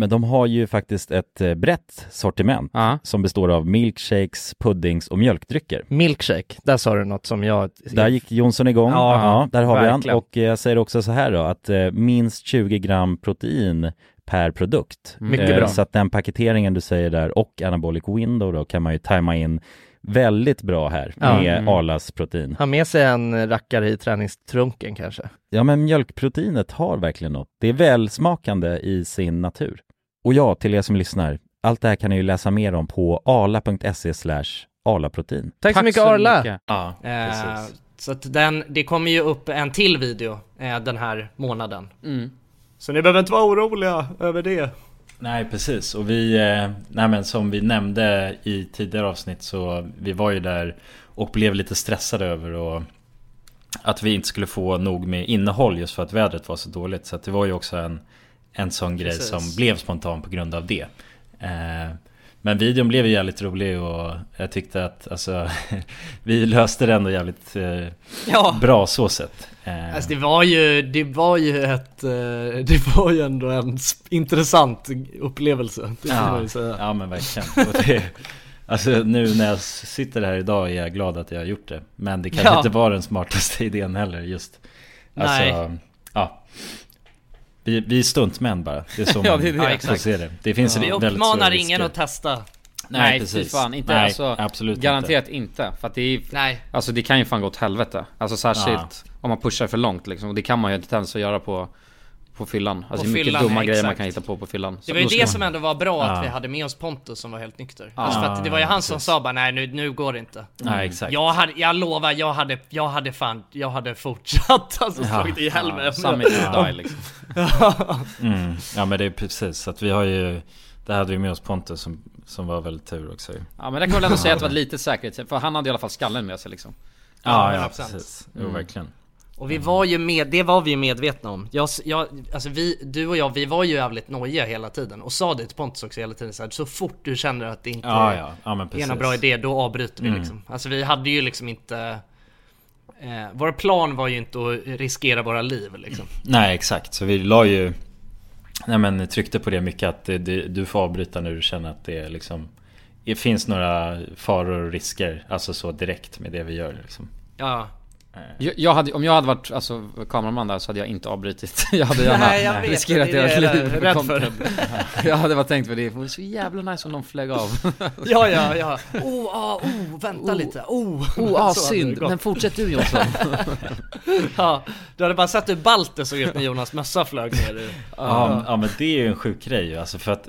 Men de har ju faktiskt ett eh, brett sortiment Ja. som består av milkshakes, puddings och mjölkdrycker. Milkshake, där sa du något som jag... Där gick Jonsson igång. Ja, där har vi verkligen. han. Och jag säger också så här då, att eh, minst 20 gram protein per produkt. Mycket Eh, bra. Så att den paketeringen du säger där och anabolic window då kan man ju tajma in väldigt bra här Ja. med Mm. Arlas protein. Ha med sig en rackare i träningstrunken kanske. Ja men mjölkproteinet har verkligen något. Det är välsmakande i sin natur. Och ja, till er som lyssnar, allt det här kan ni ju läsa mer om på arla.se slash arlaprotein. Tack, så mycket Arla! Ja, Eh, precis. så att den, det kommer ju upp en till video eh, den här månaden. Mm. Så ni behöver inte vara oroliga över det. Nej precis och vi, eh, nej men som vi nämnde i tidigare avsnitt så vi var ju där och blev lite stressade över och att vi inte skulle få nog med innehåll just för att vädret var så dåligt. Så att det var ju också en, en sån grej Precis. som blev spontan på grund av det. Eh, men videon blev ju jävligt rolig och jag tyckte att alltså, vi löste det ändå jävligt eh, Ja, bra så sett. Eh, alltså det var ju, det var ju ett, eh, det var ju ändå en intressant upplevelse. Säga. Ja men verkligen. Och det, alltså nu när jag sitter här idag är jag glad att jag har gjort det. Men det kanske Ja. inte var den smartaste idén heller just. Alltså, Nej. ja. Vi, vi är stuntmän bara. Det är så Ja, man det. får Ja, exakt. se det. Det finns Vi en väldigt uppmanar ingen att testa. Nej, fy fan. Inte, Nej, alltså, absolut Garanterat inte. För att det är Nej. Alltså det kan ju fan gå åt helvete. Alltså särskilt om man pushar för långt liksom. Och det kan man ju inte ens att göra på, på fyllan. Alltså På mycket fyllan, dumma ja, grejer man kan hitta på på fyllan. Det var ju det man- som ändå var bra att Ja. vi hade med oss Pontus som var helt nykter. Ja. Alltså för att det var ju han som sa bara nej nu, nu går det inte. Nej, exakt. Jag, hade, jag lovar, jag hade, jag hade fan, jag hade fortsatt alltså Ja. slagit ihjäl mig. Ja, to die liksom. Mm. Ja men det är precis, så att vi har ju Det hade vi med oss Pontus som, som var väldigt tur också. Ja men det kan väl ändå säga att det var lite säkerhet, för han hade i alla fall skallen med sig liksom. Ja, ja 100%. precis. Jo Mm. verkligen. Och vi var ju med, det var vi ju medvetna om. Jag, jag, alltså vi, du och jag, vi var ju jävligt nojiga hela tiden och sa det till Pontus också hela tiden så, här, så fort du känner att det inte Ja, ja. Ja, är någon bra idé, då avbryter vi Mm. liksom. Alltså vi hade ju liksom inte eh, Vår plan var ju inte att riskera våra liv liksom. Nej exakt, så vi la ju Nej men tryckte på det mycket att det, det, du får avbryta när du känner att det är liksom Det finns några faror och risker Alltså så direkt med det vi gör liksom Ja. Jag, jag hade, om jag hade varit alltså, kameraman där så hade jag inte avbrutit. Jag hade gärna Nej, jag vet, riskerat det är det deras liv. rädd content. Jag hade bara tänkt på det, det vore så jävla nice om de flög av. Ja, ja, ja. Oh, ah, oh, vänta lite. Oh, Oh, ah, synd. Men fortsätt du Jonsson. ja, du hade bara sett hur ballt det såg ut när Jonas mössa flög ner. Ja, ja men det är ju en sjuk grej alltså för att,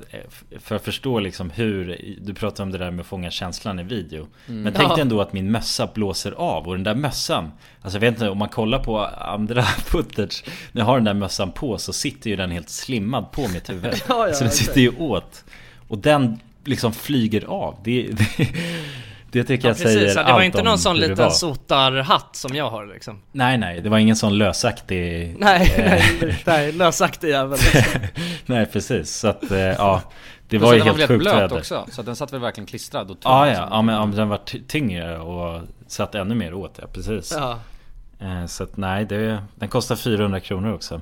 för att förstå liksom hur Du pratar om det där med att fånga känslan i video Mm. Men tänk dig Ja. ändå att min mössa blåser av och den där mössan Alltså jag vet inte, om man kollar på andra footage När jag har den där mössan på så sitter ju den helt slimmad på mitt huvud. Ja, ja, Så den sitter ju åt. Och den liksom flyger av. Det, det, det tycker Ja, jag säger precis, ja, det allt var inte om någon sån liten var. sotarhatt som jag har liksom. Nej nej, det var ingen sån lösaktig Nej, eh, nej, nej, lösaktig jävel. liksom. Nej precis, så att eh, ja. Det var så ju den helt väldigt sjukt blöt väder. också, så att den satt väl verkligen klistrad och tung, Ja. liksom. ja, ja men, ja, men den var ty- tyngre och satt ännu mer åt ja, precis. Ja. Eh, Så att nej, det, den kostar 400 kronor också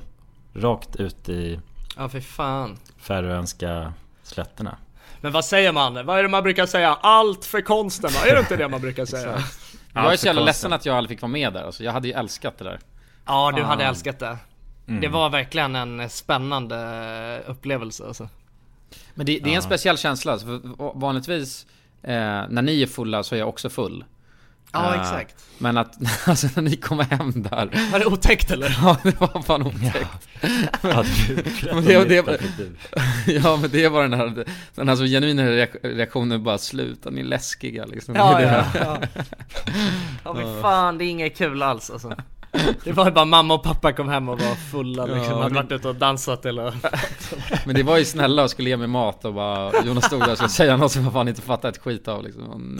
Rakt ut i ja, för fan. Färöiska slätterna Men vad säger man? Vad är det man brukar säga? Allt för konsten va? Är det inte det man brukar säga? Jag är så jävla ledsen att jag aldrig fick vara med där, alltså, jag hade ju älskat det där. Ja, du hade Ah. älskat det. Mm. Det var verkligen en spännande upplevelse alltså. Men det, det är en speciell känsla, alltså, för vanligtvis eh, när ni är fulla så är jag också full. Ja, Eh, exakt. Men att, alltså när ni kommer hem där Var det otäckt eller? Ja det var fan otäckt Ja, men det, det, Ja men det var den här, den här så genuina reak- reaktionen bara sluta, ni är läskiga liksom Ja, Det ja, det. ja. Ja men fan, det är inget kul alls alltså. Det var ju bara mamma och pappa kom hem och var fulla liksom, Ja, hade varit ute och dansat eller... Men det var ju snälla och skulle ge mig mat och bara Jonas stod där och skulle säga något som jag fan inte fattade ett skit av liksom.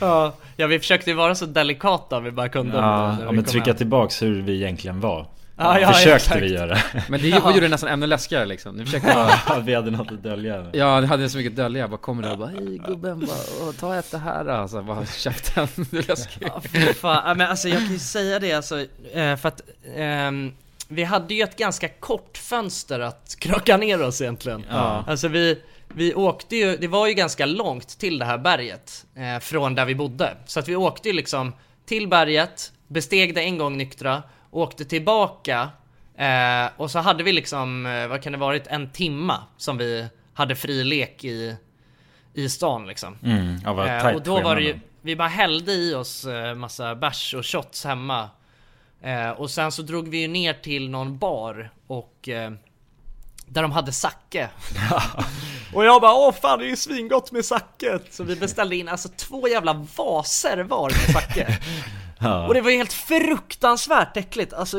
Ja, ja vi försökte ju vara så delikata vi bara kunde Ja, ja men trycka hem. tillbaks hur vi egentligen var Ja, ja, Försökte exakt. vi göra Men det gjorde det nästan ännu läskigare liksom Ni försökte bara Ja, vi hade något att dölja Ja, det hade så mycket att dölja. Jag bara kommer där och bara Hej gubben, bara, ta ett det här alltså. Bara käften, du är läskig. Ja, fan. Ja, men alltså jag kan ju säga det alltså, eh, för att ehm, vi hade ju ett ganska kort fönster att kröka ner oss egentligen. Ja. Alltså vi, vi åkte ju, det var ju ganska långt till det här berget eh, från där vi bodde. Så att vi åkte ju liksom till berget, besteg det en gång nyktra, åkte tillbaka eh, och så hade vi liksom, eh, vad kan det varit, en timma som vi hade fri lek i, i stan liksom. Mm, ja, Eh, och då var det ju, vi bara hällde i oss eh, massa bärs och shots hemma. Eh, och sen så drog vi ju ner till någon bar och eh, där de hade sake. och jag bara åh fan det är ju svingott med sake. Så vi beställde in alltså två jävla vaser var med sake. Ja. Och det var helt fruktansvärt äckligt. Alltså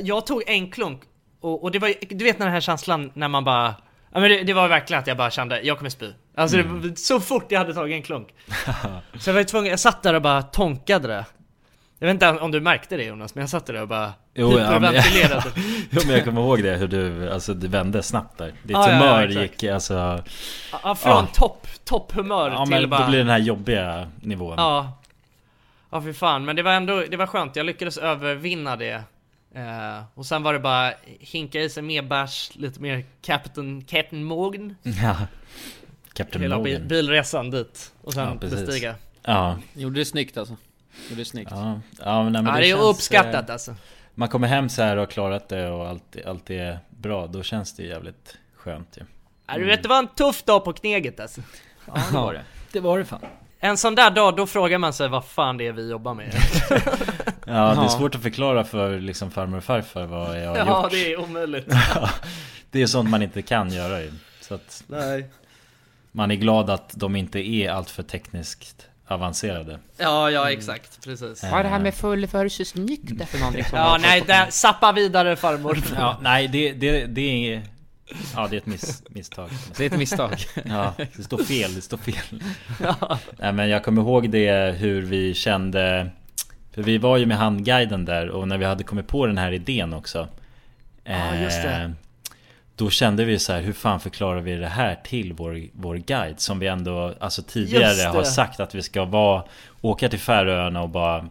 jag- tog en klunk och, och det var du vet den här känslan när man bara Ja men det, det var verkligen att jag bara kände, jag kommer spy. Alltså det var så fort jag hade tagit en klunk. Så jag var tvungen, jag satt där och bara tonkade det. Jag vet inte om du märkte det Jonas, men jag satt där och bara Jo, ja, men, hyperventilerade. jo men jag kommer ihåg det hur du, alltså det vände snabbt där Ditt Ja, ja, ja, humör exakt. gick alltså Ja, från Ja. topp, topphumör Ja till men bara... då blir det den här jobbiga nivån Ja. Ja för fan, men det var ändå, det var skönt. Jag lyckades övervinna det. Eh, och sen var det bara hinka i sig mer bärs, lite mer Captain, Captain Morgan. Ja Captain Hela Morgan bilresan dit. Och sen Ja, bestiga. Ja, Gjorde det snyggt alltså. Gjorde det snyggt. ja, ja men, nej, men Ja, det är ju känns, uppskattat eh, alltså. Man kommer hem så här och har klarat det och allt, allt är bra, då känns det jävligt skönt ju Ja, du vet, det var en tuff dag på Kneget alltså. Ja, det var det. Det var det fan en sån där dag, då frågar man sig vad fan det är vi jobbar med. Ja, det är svårt att förklara för liksom farmor och farfar vad jag har ja, gjort. det är omöjligt. Det är sånt man inte kan göra ju. Så att Nej. man är glad att de inte är alltför tekniskt avancerade. Ja, ja exakt, precis. Vad är det här med full versus nykter för någonting? Ja, nej, där, sappa vidare farmor. Ja, nej det, det, det är... Ja, det är ett miss, misstag. Det är ett misstag. Ja, det står fel, det står fel. Nej men jag kommer ihåg det hur vi kände För vi var ju med handguiden där och när vi hade kommit på den här idén också Ja, just det. eh, Då kände vi så här, hur fan förklarar vi det här till vår, vår guide? Som vi ändå, alltså tidigare har sagt att vi ska vara Åka till Färöarna och bara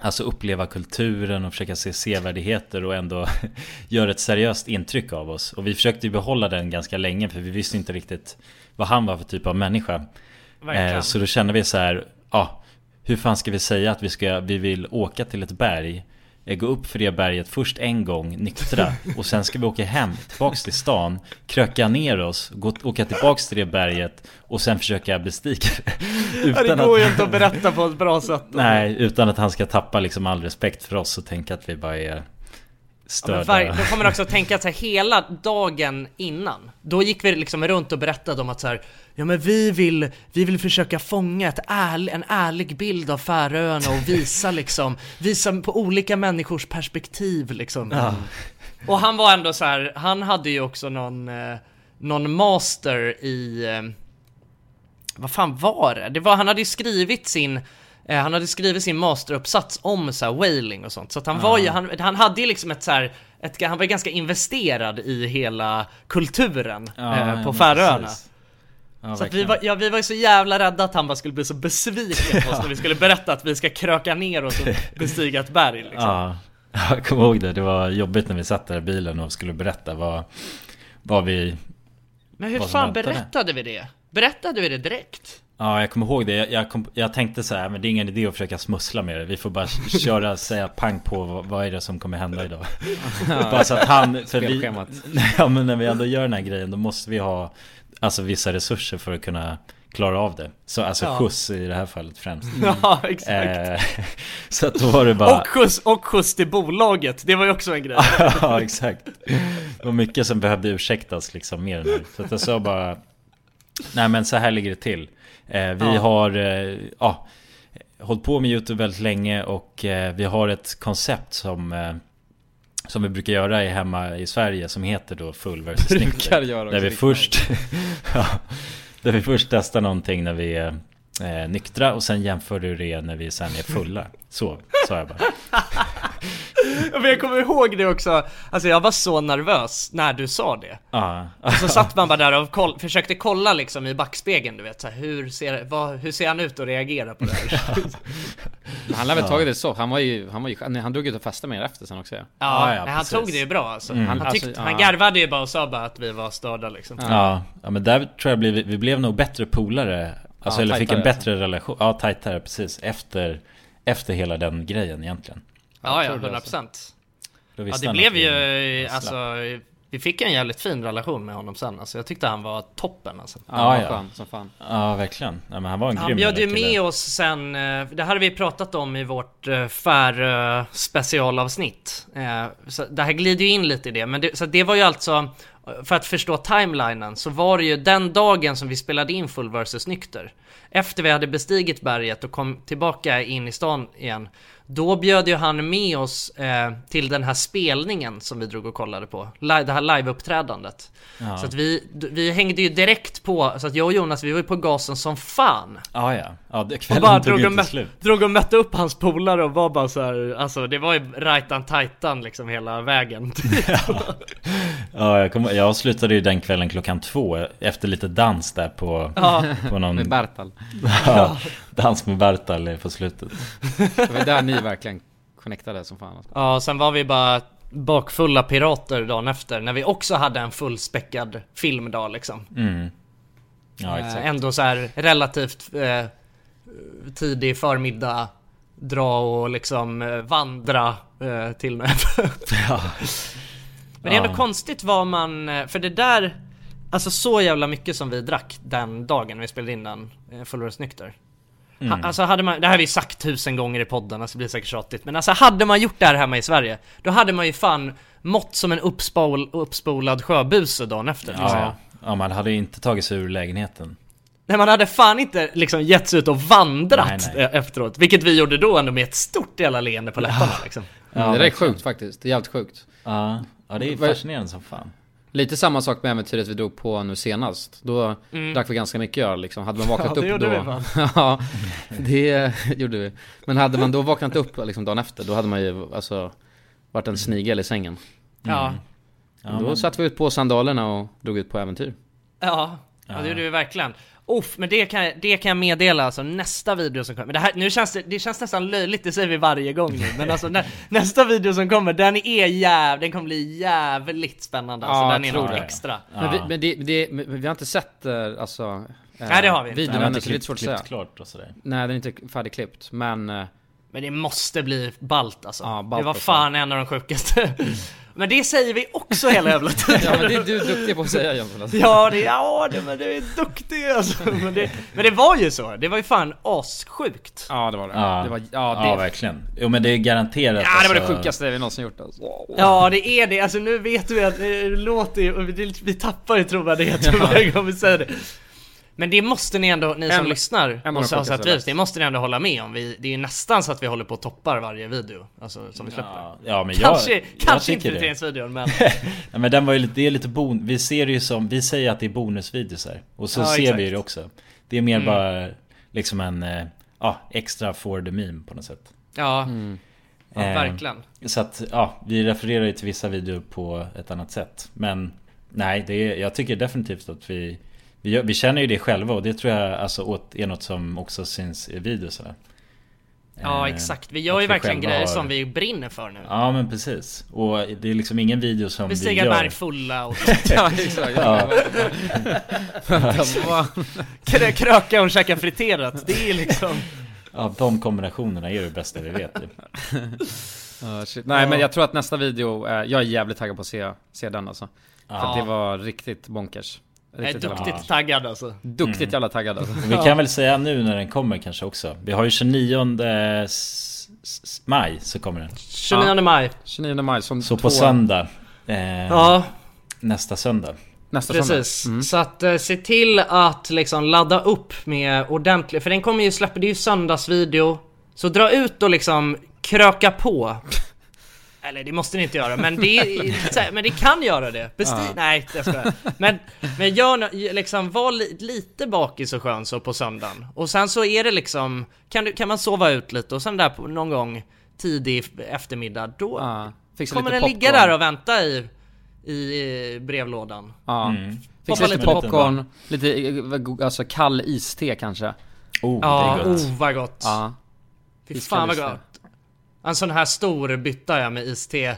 Alltså uppleva kulturen och försöka se sevärdheter och ändå göra ett seriöst intryck av oss. Och vi försökte ju behålla den ganska länge för vi visste inte riktigt vad han var för typ av människa. Eh, så då kände vi så här, ja, hur fan ska vi säga att vi, ska, vi vill åka till ett berg Gå upp för det berget först en gång, nyktra Och sen ska vi åka hem, tillbaks till stan Kröka ner oss, gå, åka tillbaks till det berget Och sen försöka bestiga det Ja, det går ju inte att berätta på ett bra sätt. Nej, utan att han ska tappa liksom all respekt för oss och tänka att vi bara är Ja, var, då får man också tänka att så här, hela dagen innan Då gick vi liksom runt och berättade om att så här, Ja men vi vill, vi vill försöka fånga ett ärl, en ärlig bild av Färöarna och visa liksom Visa på olika människors perspektiv liksom. Och han var ändå så här, han hade ju också någon eh, Någon master i eh, Vad fan var det? det var, han hade ju skrivit sin eh, Han hade skrivit sin masteruppsats om så här whaling och sånt Så att han var ju, han, han hade ju liksom ett så här ett, han var ju ganska investerad i hela kulturen eh, på Färöarna. Ja, så vi, var, ja, vi var ju så jävla rädda att han bara skulle bli så besviken på oss när vi skulle berätta att vi ska kröka ner oss och bestiga ett berg liksom. Ja, jag kommer ihåg det. Det var jobbigt när vi satt där i bilen och skulle berätta vad, vad vi... Men hur fan berättade vi det? Berättade vi det direkt? Ja, jag kommer ihåg det. Jag, jag, kom, jag tänkte så här, men det är ingen idé att försöka smussla med det. Vi får bara köra, säga pang på vad, vad är det som kommer hända idag. bara så att han... För vi, ja, men när vi ändå gör den här grejen, då måste vi ha alltså vissa resurser för att kunna klara av det. Så alltså Ja. skjuts i det här fallet främst. Ja, exakt. Eh, så att då var det bara... Och skjuts, och skjuts till bolaget, det var ju också en grej. ja, exakt. Det var mycket som behövde ursäktas liksom mer nu. Så att jag sa bara... Nej men så här ligger det till. Eh, vi Ja. har... Eh, ja, hållit på med YouTube väldigt länge och eh, vi har ett koncept som... Som vi brukar göra i hemma i Sverige som heter då Full Brukar Nykter. Där vi är först... ja, där vi först testar någonting när vi är eh, nyktra och sen jämför du det när vi sen är fulla. Så sa jag bara. Men jag kommer ihåg det också, alltså jag var så nervös när du sa det. Ja. Så satt man bara där och koll, försökte kolla liksom i backspegeln, du vet så här, hur, ser, vad, hur ser han ut och reagerar på det här? Han lär väl tagit det så, han var ju, han var ju, han drog ut och festade med er efter sen också ja. Ja, Ja, ja, nej, han tog det ju bra alltså. Mm. Han, tyckte, Alltså, han garvade ju bara och sa bara att vi var störda liksom. Ja, ja men där tror jag blev, vi blev nog bättre polare Alltså Ja, eller fick en bättre relation, ja tajtare precis Efter, efter hela den grejen egentligen Ja, ja, tror det 100 alltså. procent. Då Ja, det han blev ju, alltså, vi fick en jävligt fin relation med honom sen alltså. Jag tyckte han var toppen alltså. Ja, Ja, ja. ja. Skön, som fan. Ja verkligen, ja, men han var en Han grym bjöd ju med oss sen, eh, det här har vi pratat om i vårt eh, Färö specialavsnitt. Eh, Så det här glider ju in lite i det, men det, så det var ju alltså, för att förstå timelinen, så var det ju den dagen som vi spelade in Full vs Nykter. Efter vi hade bestigit berget och kom tillbaka in i stan igen, då bjöd ju han med oss eh, till den här spelningen som vi drog och kollade på. Live, det här liveuppträdandet. Ja. Så att vi, vi hängde ju direkt på, så att jag och Jonas vi var ju på gasen som fan. Ja ja, ja det, Och kvällen bara tog drog och, inte mö- slut drog och mötte upp hans polare och var bara så här, alltså det var ju rajtan tajtan liksom hela vägen. Ja jag, kom, jag slutade ju den kvällen klockan två Efter lite dans där på, Ja. på någon Med Bertal. ja, Dans med Bertal på slutet Det var där ni verkligen connectade som fan alltså. Ja, sen var vi bara bakfulla pirater dagen efter när vi också hade en fullspäckad filmdag liksom. mm. Ja exakt Eh, ändå så här relativt eh, tidig förmiddag, dra och liksom eh, vandra eh, till med. ja. Men det är ändå Ja. konstigt vad man, eh, för det där, alltså så jävla mycket som vi drack den dagen vi spelade in den Full Ha, alltså hade man, det här har vi sagt tusen gånger i podden, alltså det blir säkert tjatigt Men alltså hade man gjort det här hemma i Sverige Då hade man ju fan mått som en uppspol, uppspolad sjöbuse dagen efter liksom. Ja, ja, man hade ju inte tagit sig ur lägenheten. Nej man hade fan inte liksom gett sig ut och vandrat Nej, nej. eh, efteråt Vilket vi gjorde då ändå med ett stort jävla leende på läpparna liksom det där är sjukt faktiskt, det är jävligt sjukt. Ja, ja det är fascinerande som fan. Lite samma sak med äventyret vi drog på nu senast. Då drack vi ganska mycket öl liksom. Hade man vaknat Mm. Ja, upp då... vi, ja, det gjorde vi. Men hade man då vaknat upp liksom dagen efter, då hade man ju alltså varit en snigel i sängen. Ja, Ja, då men- satte vi ut på sandalerna och drog ut på äventyr. ja, ja det gjorde vi verkligen Uff, men det kan, jag- det kan jag meddela alltså nästa video som kommer, men det här, nu känns det, det känns nästan löjligt, det säger vi varje gång nu, men alltså nä, nästa video som kommer, den är jäv, den kommer bli jävligt spännande alltså, Ja, den är det. extra Men, vi, men, det, det, men vi har inte sett eh, alltså... eh, Nej, det har vi inte. Videon Nej, det är lite klippt, svårt att klippt säga. klart och sådär. Nej, den är inte färdigklippt, men... eh, Men det måste bli balt alltså. Ja, balt det var alltså. fan en av de sjukaste. men det säger vi också hela jävla tiden. Ja men det är du duktig på att säga alltså. Ja, det, ja det, men det är duktig alltså. Men det, men det var ju så. Det var ju fan assjukt. Ja det var det. Ja, det var, ja, ja det, verkligen. Jo men det är garanterat ja, det var det alltså- sjukaste vi någonsin gjort alltså. Ja, det är det. Alltså nu vet vi att det låter ju, vi, vi tappar ju trovärdigheten varje gång vi säger det. Men det måste ni ändå, ni som En- lyssnar en och har sett videos, det måste ni ändå hålla med om. Vi, det är ju nästan så att vi håller på och toppar varje video, alltså som vi släpper. Ja, ja men jag, kanske jag kanske inte tycker det. prioriteringsvideon men... Ja, men den var ju lite, det är lite bon, vi ser det ju som, vi säger att det är bonusvideosar Och så Ja, ser exakt. vi det också Det är mer Mm. bara liksom en, eh, ja, extra for the meme på något sätt Ja, ja Eh, verkligen. Så att, ja, vi refererar ju till vissa videor på ett annat sätt Men Nej, det är, jag tycker definitivt att vi vi, vi känner ju det själva och det tror jag alltså åt, är något som också syns i videosarna Ja Eh, exakt, vi gör ju verkligen grejer har- som vi brinner för nu. Ja men precis Och det är liksom ingen video som vi, Vi stiger gör berg fulla och Ja exakt. Ja. Krö- kröka och käka friterat. Det är liksom... Ja, de kombinationerna är det bästa vi vet shit. Nej men jag tror att nästa video, jag är jävligt taggad på att se, se den alltså. För Ja. det var riktigt bonkers. Jag är duktigt taggad alltså. Duktigt jävla taggad alltså. Vi kan väl säga nu när den kommer kanske också. Vi har ju 29 s- s- maj så kommer den. 29 maj. 29 maj som Så två, på söndag. Eh, Ja, Nästa söndag. nästa precis. söndag. Mm. Så att eh, se till att liksom ladda upp med ordentligt, för den kommer ju släppa, det är ju söndagsvideo. Så dra ut och liksom kröka på. Eller det måste ni inte göra, men det, är, så här, men det kan göra det. Besti Nej, jag skojar. Men, men gör liksom, var li, lite bakis och skön så på söndagen. Och sen så är det liksom, kan, du, kan man sova ut lite och sen där på, någon gång tidig eftermiddag, då Ja, kommer den ligga där och vänta i, i brevlådan. Ja. Mm. Fixa lite lite popcorn, lite alltså kall iste kanske. Oh, Ja, det är gott. oh vad gott. Ja. Fy fan vad gott. En sån här stor bytta jag med iste.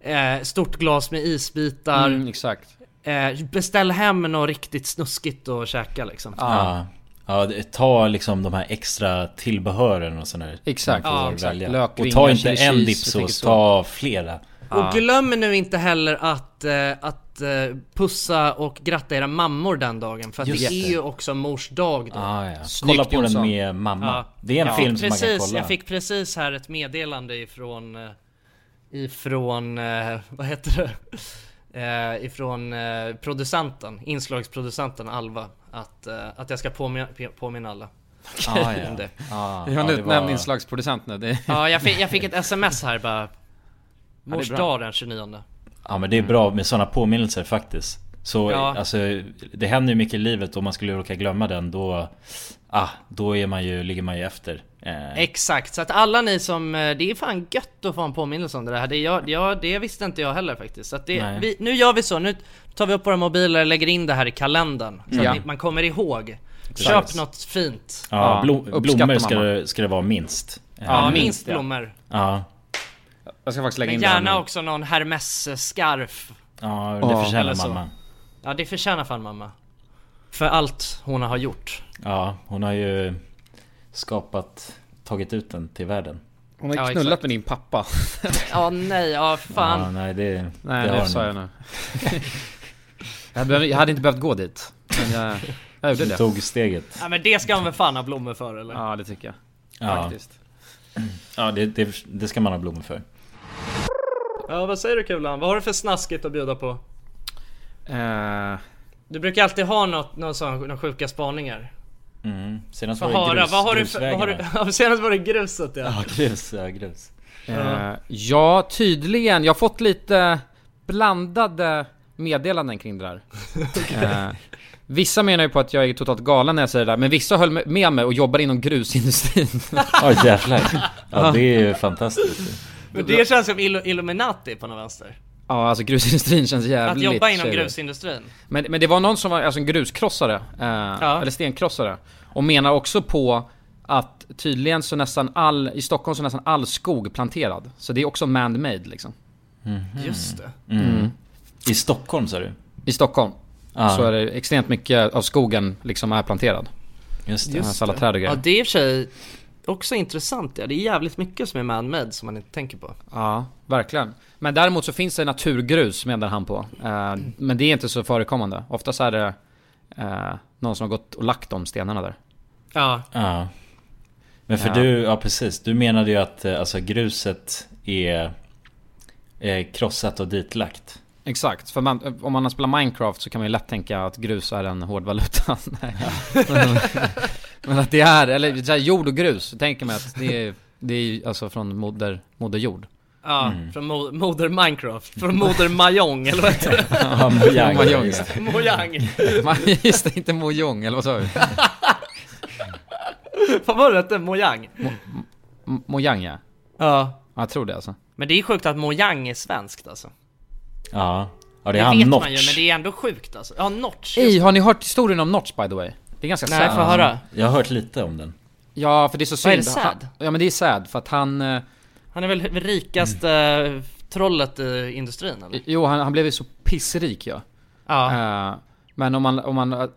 Eh, stort glas med isbitar. Mm, exakt. Eh, beställ hem något riktigt snuskigt och käka liksom. Ja. Ja, ta liksom de här extra tillbehören och sådär. Exakt. Ja, exakt. välja. Lök, och ta inte en dipsås, ta flera. Och glöm nu inte heller att, eh, att eh, pussa och gratta era mammor den dagen. För det det. är ju också mors dag då. Ah, ja. Snyggt, Kolla på Jonsson. den med mamma. Ja. Det är en jag film som man kan kolla. Jag fick precis här ett meddelande ifrån eh, Ifrån, eh, vad heter det? Eh, ifrån eh, producenten, inslagsproducenten Alva Att, eh, att jag ska påminna, påminna alla ah, ja. om det. Ah, Vi har ja, en utnämnd var- inslagsproducent nu. Det Ja jag fick, jag fick ett sms här bara Mors bra. dag den 29 Ja men det är bra med sådana påminnelser faktiskt. Så Ja. alltså, det händer ju mycket i livet och om man skulle råka glömma den då... Ah, då är man ju, ligger man ju efter. Eh, Exakt, så att alla ni som, eh, det är fan gött att få en påminnelse om det här. Det, jag, jag, det visste inte jag heller faktiskt. Så att det, vi, nu gör vi så, nu tar vi upp våra mobiler, lägger in det här i kalendern. Så Ja. att ni, man kommer ihåg. Köp något fint. ja, Ja, blom, blommor ska, det- ska det vara minst. Ja, minst, minst ja. blommor. Ja, Jag ska faktiskt lägga Men in gärna nu. också någon Hermes-scarf. ja det Ja. förtjänar så. mamma. Ja, det förtjänar fan mamma. För allt hon har gjort. Ja, hon har ju skapat, tagit ut den till världen. Hon har Ja, knullat exakt. med din pappa. Ja, nej, ja Ja, fan. nej det, Nej det det, har sa jag nu. jag, behöver, jag hade inte behövt gå dit. Men jag, Jag gjorde det. tog steget. Ja men det ska man väl fan ha blommor för eller? Ja, det tycker jag. Ja, Faktiskt. ja det, det, det ska man ha blommor för. Ja vad säger du Kulan? Vad har du för snaskigt att bjuda på? Eh, Du brukar alltid ha något, någon sån, några sjuka spaningar. Mm. Senast var det grus, vad har du vad har du, ja, senast var det gruset ja. Ja, grus, ja, grus. eh, ja, tydligen. Jag har fått lite blandade meddelanden kring det där. eh, vissa menar ju på att jag är totalt galen när jag säger det där, men vissa höll med- mig och jobbar inom grusindustrin. Ja jävlar. Ja det är ju fantastiskt. Men det känns som Illu- Illuminati på något vänster. ja, alltså grusindustrin känns Att jävligt jobba inom grusindustrin. Men, men det var någon som var alltså en gruskrossare, eh, eller stenkrossare. Och menar också på att tydligen så nästan all, i Stockholm så nästan all skog planterad. Så det är också man-made liksom. Just det. Mm. I Stockholm sa du? I Stockholm. Ja. Så är det extremt mycket av skogen liksom är planterad. Just det. Just alla träd och Ja grejer. det är i och för sig också intressant ja. Det är jävligt mycket som är man-made som man inte tänker på. Ja, verkligen. Men däremot så finns det naturgrus menar han på. Eh, men det är inte så förekommande. Oftast är det eh, någon som har gått och lagt de stenarna där. Ja. Ja. Men för Ja. du, ja precis. Du menade ju att eh, alltså, gruset är, är krossat och ditlagt. Exakt, för man, om man spelar Minecraft så kan man ju lätt tänka att grus är en hårdvaluta. Nej. men, att det är, eller så här, jord och grus, så tänker man att det är, det är alltså från moder, moder jord. Ja, från mo- moder Minecraft. Från moder Mahjong eller vad heter det? Ja, Mojang. Mojang, just det. Mojang. Just det, inte mojong, eller vad sa du? Vad var det hette? Mojang? M- Mojang ja. Ja. Ja, Jag tror det alltså. Men det är sjukt att Mojang är svenskt alltså. Ja. Ja det Det är han vet Notch. man ju men det är ändå sjukt alltså. Ja, Notch. Ey, har ni hört historien om Notch by the way? Det är ganska Nej, sad. få höra. Jag har hört lite om den. Ja, för det är så synd. Vad är det sad? Han, ja men det är sad, för att han... eh, Han är väl rikaste Mm. trollet i industrin eller? Jo, han, han blev ju så pissrik ja. Ja. Eh, men om man, om man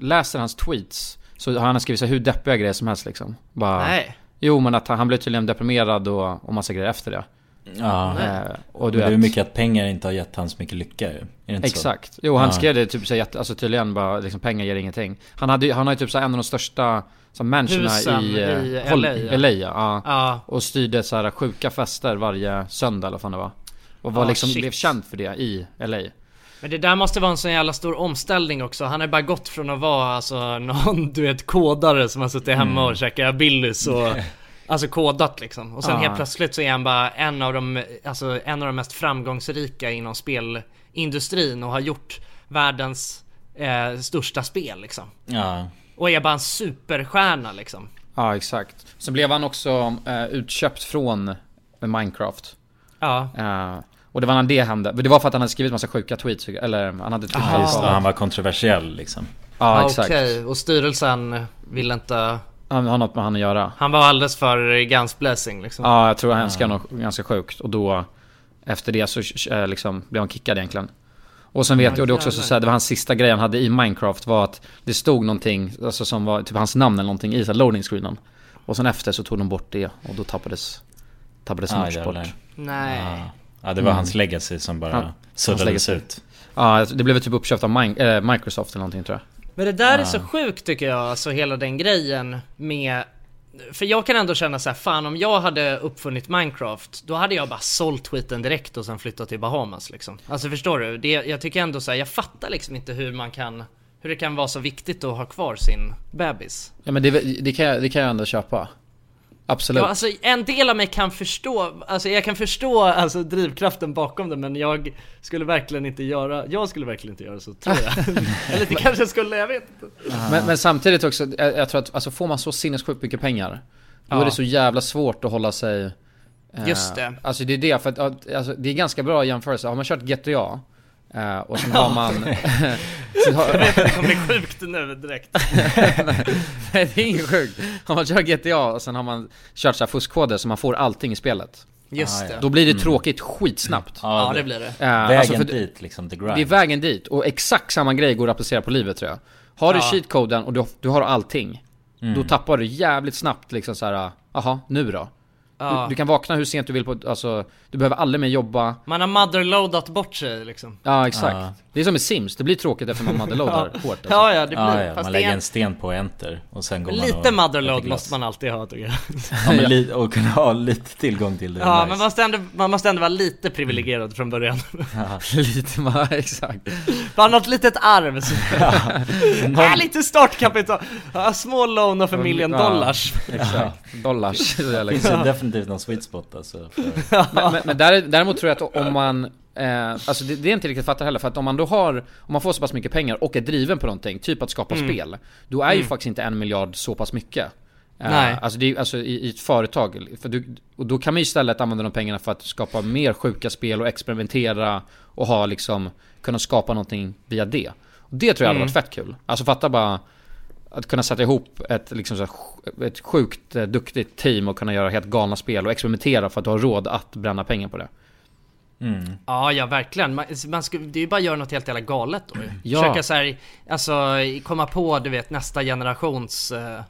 läser hans tweets så har han skrivit så hur deppiga grejer som helst liksom. Bara, Nej. Jo men att han, han blev tydligen deprimerad och, och massa grejer efter det. Ja. Eh, och du Men det är vet, mycket att pengar inte har gett han så mycket lycka ju. Är det inte Exakt. Jo han Ja. skrev det typ så jätte, alltså tydligen bara liksom pengar ger ingenting. Han, hade, han har ju typ så en av de största så Husen i, i Hol- LA, ja. LA ja. ja. Ja. Och styrde så här sjuka fester varje söndag eller vad fan det var. Och var Ah, liksom, shit. blev känd för det i LA. Men det där måste vara en sån jävla stor omställning också. Han har bara gått från att vara alltså någon du vet kodare som har suttit hemma och käkat Billys och Alltså kodat liksom. Och sen helt plötsligt så är han bara en av de, alltså en av de mest framgångsrika inom spelindustrin och har gjort världens eh, största spel liksom. Ja. Och är bara en superstjärna liksom. Ja exakt. Så blev han också eh, utköpt från Minecraft. Ja. Eh, och det var när det hände. Men Det var för att han hade skrivit massa sjuka tweets, eller han hade Ja, just det. Han var kontroversiell liksom. Ja Ah, exakt. Okej, och styrelsen vill inte... Han har något med han att göra. Han var alldeles för guns blessing liksom. Ja jag tror han skrev något ganska sjukt. Och då efter det så eh, liksom blev han kickad egentligen. Och sen vet jag, och det är också så så här, det var hans sista grej han hade i Minecraft var att det stod någonting, alltså som var typ hans namn eller någonting i så här loading screenen. Och sen efter så tog de bort det och då tappades, tappades Ah, bort. Nej. Ja. Ja det var hans legacy som bara Ja, suddades ut. Ja, det blev typ uppköpt av eh, Microsoft eller någonting tror jag. Men det där är så sjukt tycker jag, alltså hela den grejen med för jag kan ändå känna så här, fan om jag hade uppfunnit Minecraft, då hade jag bara sålt tweeten direkt och sen flyttat till Bahamas liksom. Alltså förstår du? Det, jag tycker ändå så här, jag fattar liksom inte hur man kan, hur det kan vara så viktigt att ha kvar sin bebis. Ja men det, det, kan, jag, det kan jag ändå köpa. Absolut. Ja, alltså en del av mig kan förstå, alltså jag kan förstå alltså drivkraften bakom det men jag skulle verkligen inte göra, jag skulle verkligen inte göra så tror jag. Eller det kanske jag skulle, jag vet inte. Men, men samtidigt också, jag, jag tror att alltså får man så sinnessjukt mycket pengar Då Ja. är det så jävla svårt att hålla sig eh, Just det. Alltså det är det, för att att, alltså, det är ganska bra jämförelse. Har man kört GTA eh, och sen har man... så har, Jag vet att det kommer bli sjukt nu direkt. Nej det är inget sjukt. Har man kört GTA och sen har man kört så här fuskkoder så man får allting i spelet. Just det. Då blir det tråkigt skitsnabbt. Ja det blir det. Eh, Vägen alltså dit liksom, the grind. Det är vägen dit, och exakt samma grej går att applicera på livet tror jag. Har du Ja. cheatcoden och du, du har allting, då tappar du jävligt snabbt liksom så här. aha, nu då? Ja. Du, du kan vakna hur sent du vill på, alltså, du behöver aldrig mer jobba. Man har motherloadat bort sig liksom. Ja, exakt. Ja. Det är som med Sims, det blir tråkigt efter man motherloadar hårt. Alltså. Ja, ja, det blir Ja, ja, Fast man lägger är en sten på enter och sen går man Lite och äter motherload måste man alltid ha tycker jag. Ja, men li- och kunna ha lite tillgång till det. Ja, nice. men man måste, ändå, man måste ändå vara lite privilegierad från början. Lite, man, exakt. Bara något litet arv. Så. Någon- Äh, lite startkapital. Ja, small loan of a million Ja. dollars. Exakt. Dollars. Ju definitivt någon sweet spot alltså. För... men, men, men där, däremot tror jag att om man eh, Alltså det, det är inte riktigt fattar heller, för att om man då har Om man får så pass mycket pengar och är driven på någonting, typ att skapa Mm. spel Då är ju Mm. faktiskt inte en miljard så pass mycket Eh, Nej. Alltså, det är, alltså i, i ett företag, för du, och då kan man ju istället använda de pengarna för att skapa mer sjuka spel och experimentera Och ha liksom, kunna skapa någonting via det och Det tror jag hade Mm. varit fett kul Alltså fatta bara att kunna sätta ihop ett, liksom så här, ett sjukt eh, duktigt team och kunna göra helt galna spel och experimentera för att du har råd att bränna pengar på det. Mm. Ja, ja verkligen. Man, man skulle, det är ju bara att göra något helt jävla galet då. Ja. Försöka så här, alltså komma på du vet nästa generations, eh,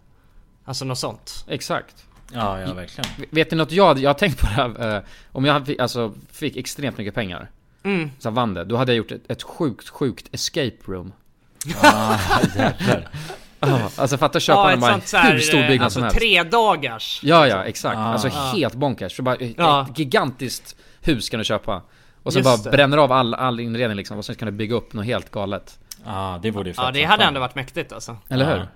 alltså något sånt. Exakt. Ja, ja verkligen. Vet ni något jag, jag har tänkt på det här, eh, om jag hade- alltså, fick extremt mycket pengar, Mm. så vann det, då hade jag gjort ett, ett sjukt, sjukt escape room. Ah, jävlar. Ja, alltså fatta köpa ett bara sånt så här, hur stor byggnad alltså som helst. tre dagars. Ja, ja, exakt. Ah. Alltså helt bonkers. Så bara, ett Ja. gigantiskt hus kan du köpa. Och sen Just bara det. bränner av all, all inredning liksom, och sen kan du bygga upp något helt galet. Ja, det vore ju fett Ja, det hade ändå varit mäktigt alltså. Eller hur?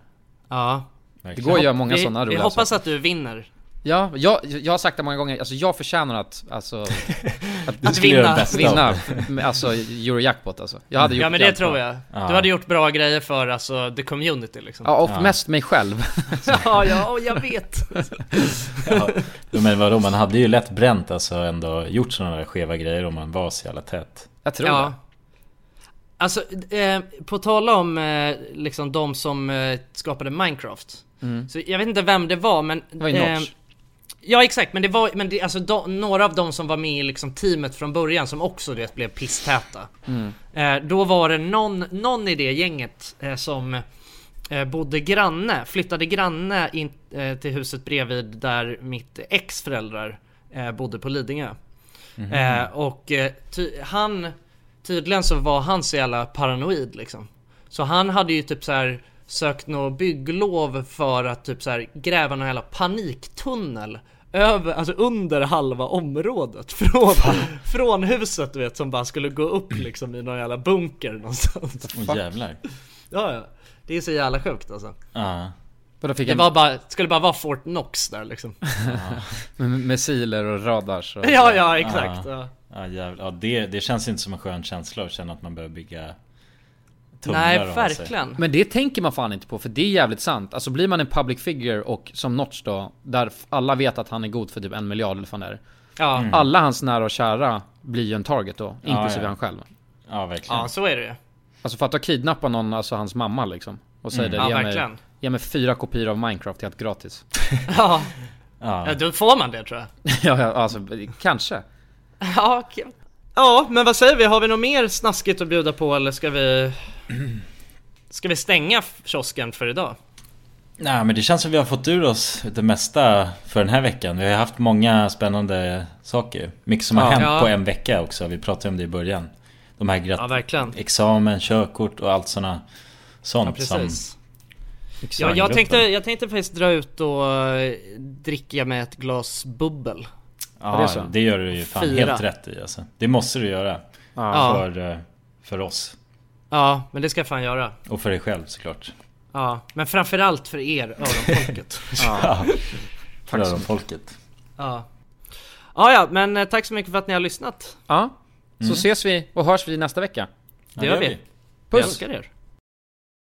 Ja. Det går att göra många vi, sådana vi roliga hoppas saker. att du vinner. Ja, jag, jag har sagt det många gånger, alltså jag förtjänar att, alltså... att Att vinna. vinna, alltså Eurojackpot alltså. Jag hade gjort Ja men det tror jag. Ja. Du hade gjort bra grejer för alltså the community liksom. Ja, och Ja. mest mig själv. ja, ja, jag vet. Ja, men vadå, man hade ju lätt bränt alltså ändå gjort sådana där skeva grejer om man var så jävla tät. Jag tror Ja. det. Alltså, eh, på tala om eh, liksom de som eh, skapade Minecraft. Mm. Så jag vet inte vem det var men... Det var ju eh, Notch. Ja exakt, men det var men det, alltså de, några av de som var med i liksom teamet från början som också du vet, blev pisstäta. Mm. Eh, då var det någon, någon i det gänget eh, som eh, bodde granne, flyttade granne in eh, till huset bredvid där mitt ex föräldrar eh, bodde på Lidingö. Eh, och eh, ty, han, tydligen så var han så jävla paranoid liksom. Så han hade ju typ så här sökt något bygglov för att typ så här gräva någon jävla paniktunnel över, alltså under halva området från, från huset du vet som bara skulle gå upp liksom i någon jävla bunker någonstans. Åh jävlar. Ja, ja. Det är så jävla sjukt alltså. Ja. Då fick Det jag var bara, skulle bara vara Fort Knox där liksom. med missiler och radars och... Ja, ja, exakt. Ja. Ja, jävlar. ja det, det känns inte som en skön känsla att känna att man börjar bygga Nej, verkligen. Men det tänker man fan inte på, för det är jävligt sant. Alltså blir man en public figure och som Notch då, där alla vet att han är god för typ en miljard eller vad det är. Ja. Alla hans nära och kära blir ju en target då, Ja, inklusive ja. han själv. Ja, verkligen. ja, så är det ju. Alltså fatta att kidnappa någon, alltså hans mamma liksom. Och säga det, Ja, ge, mig, ge mig fyra kopior av Minecraft helt gratis. Ja. Ja. ja, då får man det tror jag. ja, alltså kanske. Ja, okej. Ja, men vad säger vi? Har vi något mer snaskigt att bjuda på eller ska vi... Ska vi stänga kiosken för idag? Nej men det känns som vi har fått ur oss det mesta för den här veckan. Vi har haft många spännande saker. Mycket som har Ja. hänt Ja. på en vecka också. Vi pratade om det i början. De här grat- Ja, examen, körkort och allt såna, Ja, sånt som... precis. Ja, jag, tänkte, jag tänkte faktiskt dra ut och eh, dricka med ett glas bubbel. Ja, det det gör du ju fan Fira. helt rätt i alltså. Det måste du göra. Ja. För, eh, för oss. Ja, men det ska jag fan göra. Och för dig själv såklart. Ja, men framförallt för er öronfolket. Ja. För öronfolket. ja. Ja, ja, men eh, tack så mycket för att ni har lyssnat. Ja, så ses vi och hörs vi nästa vecka. Det gör vi. vi. Puss! älskar er.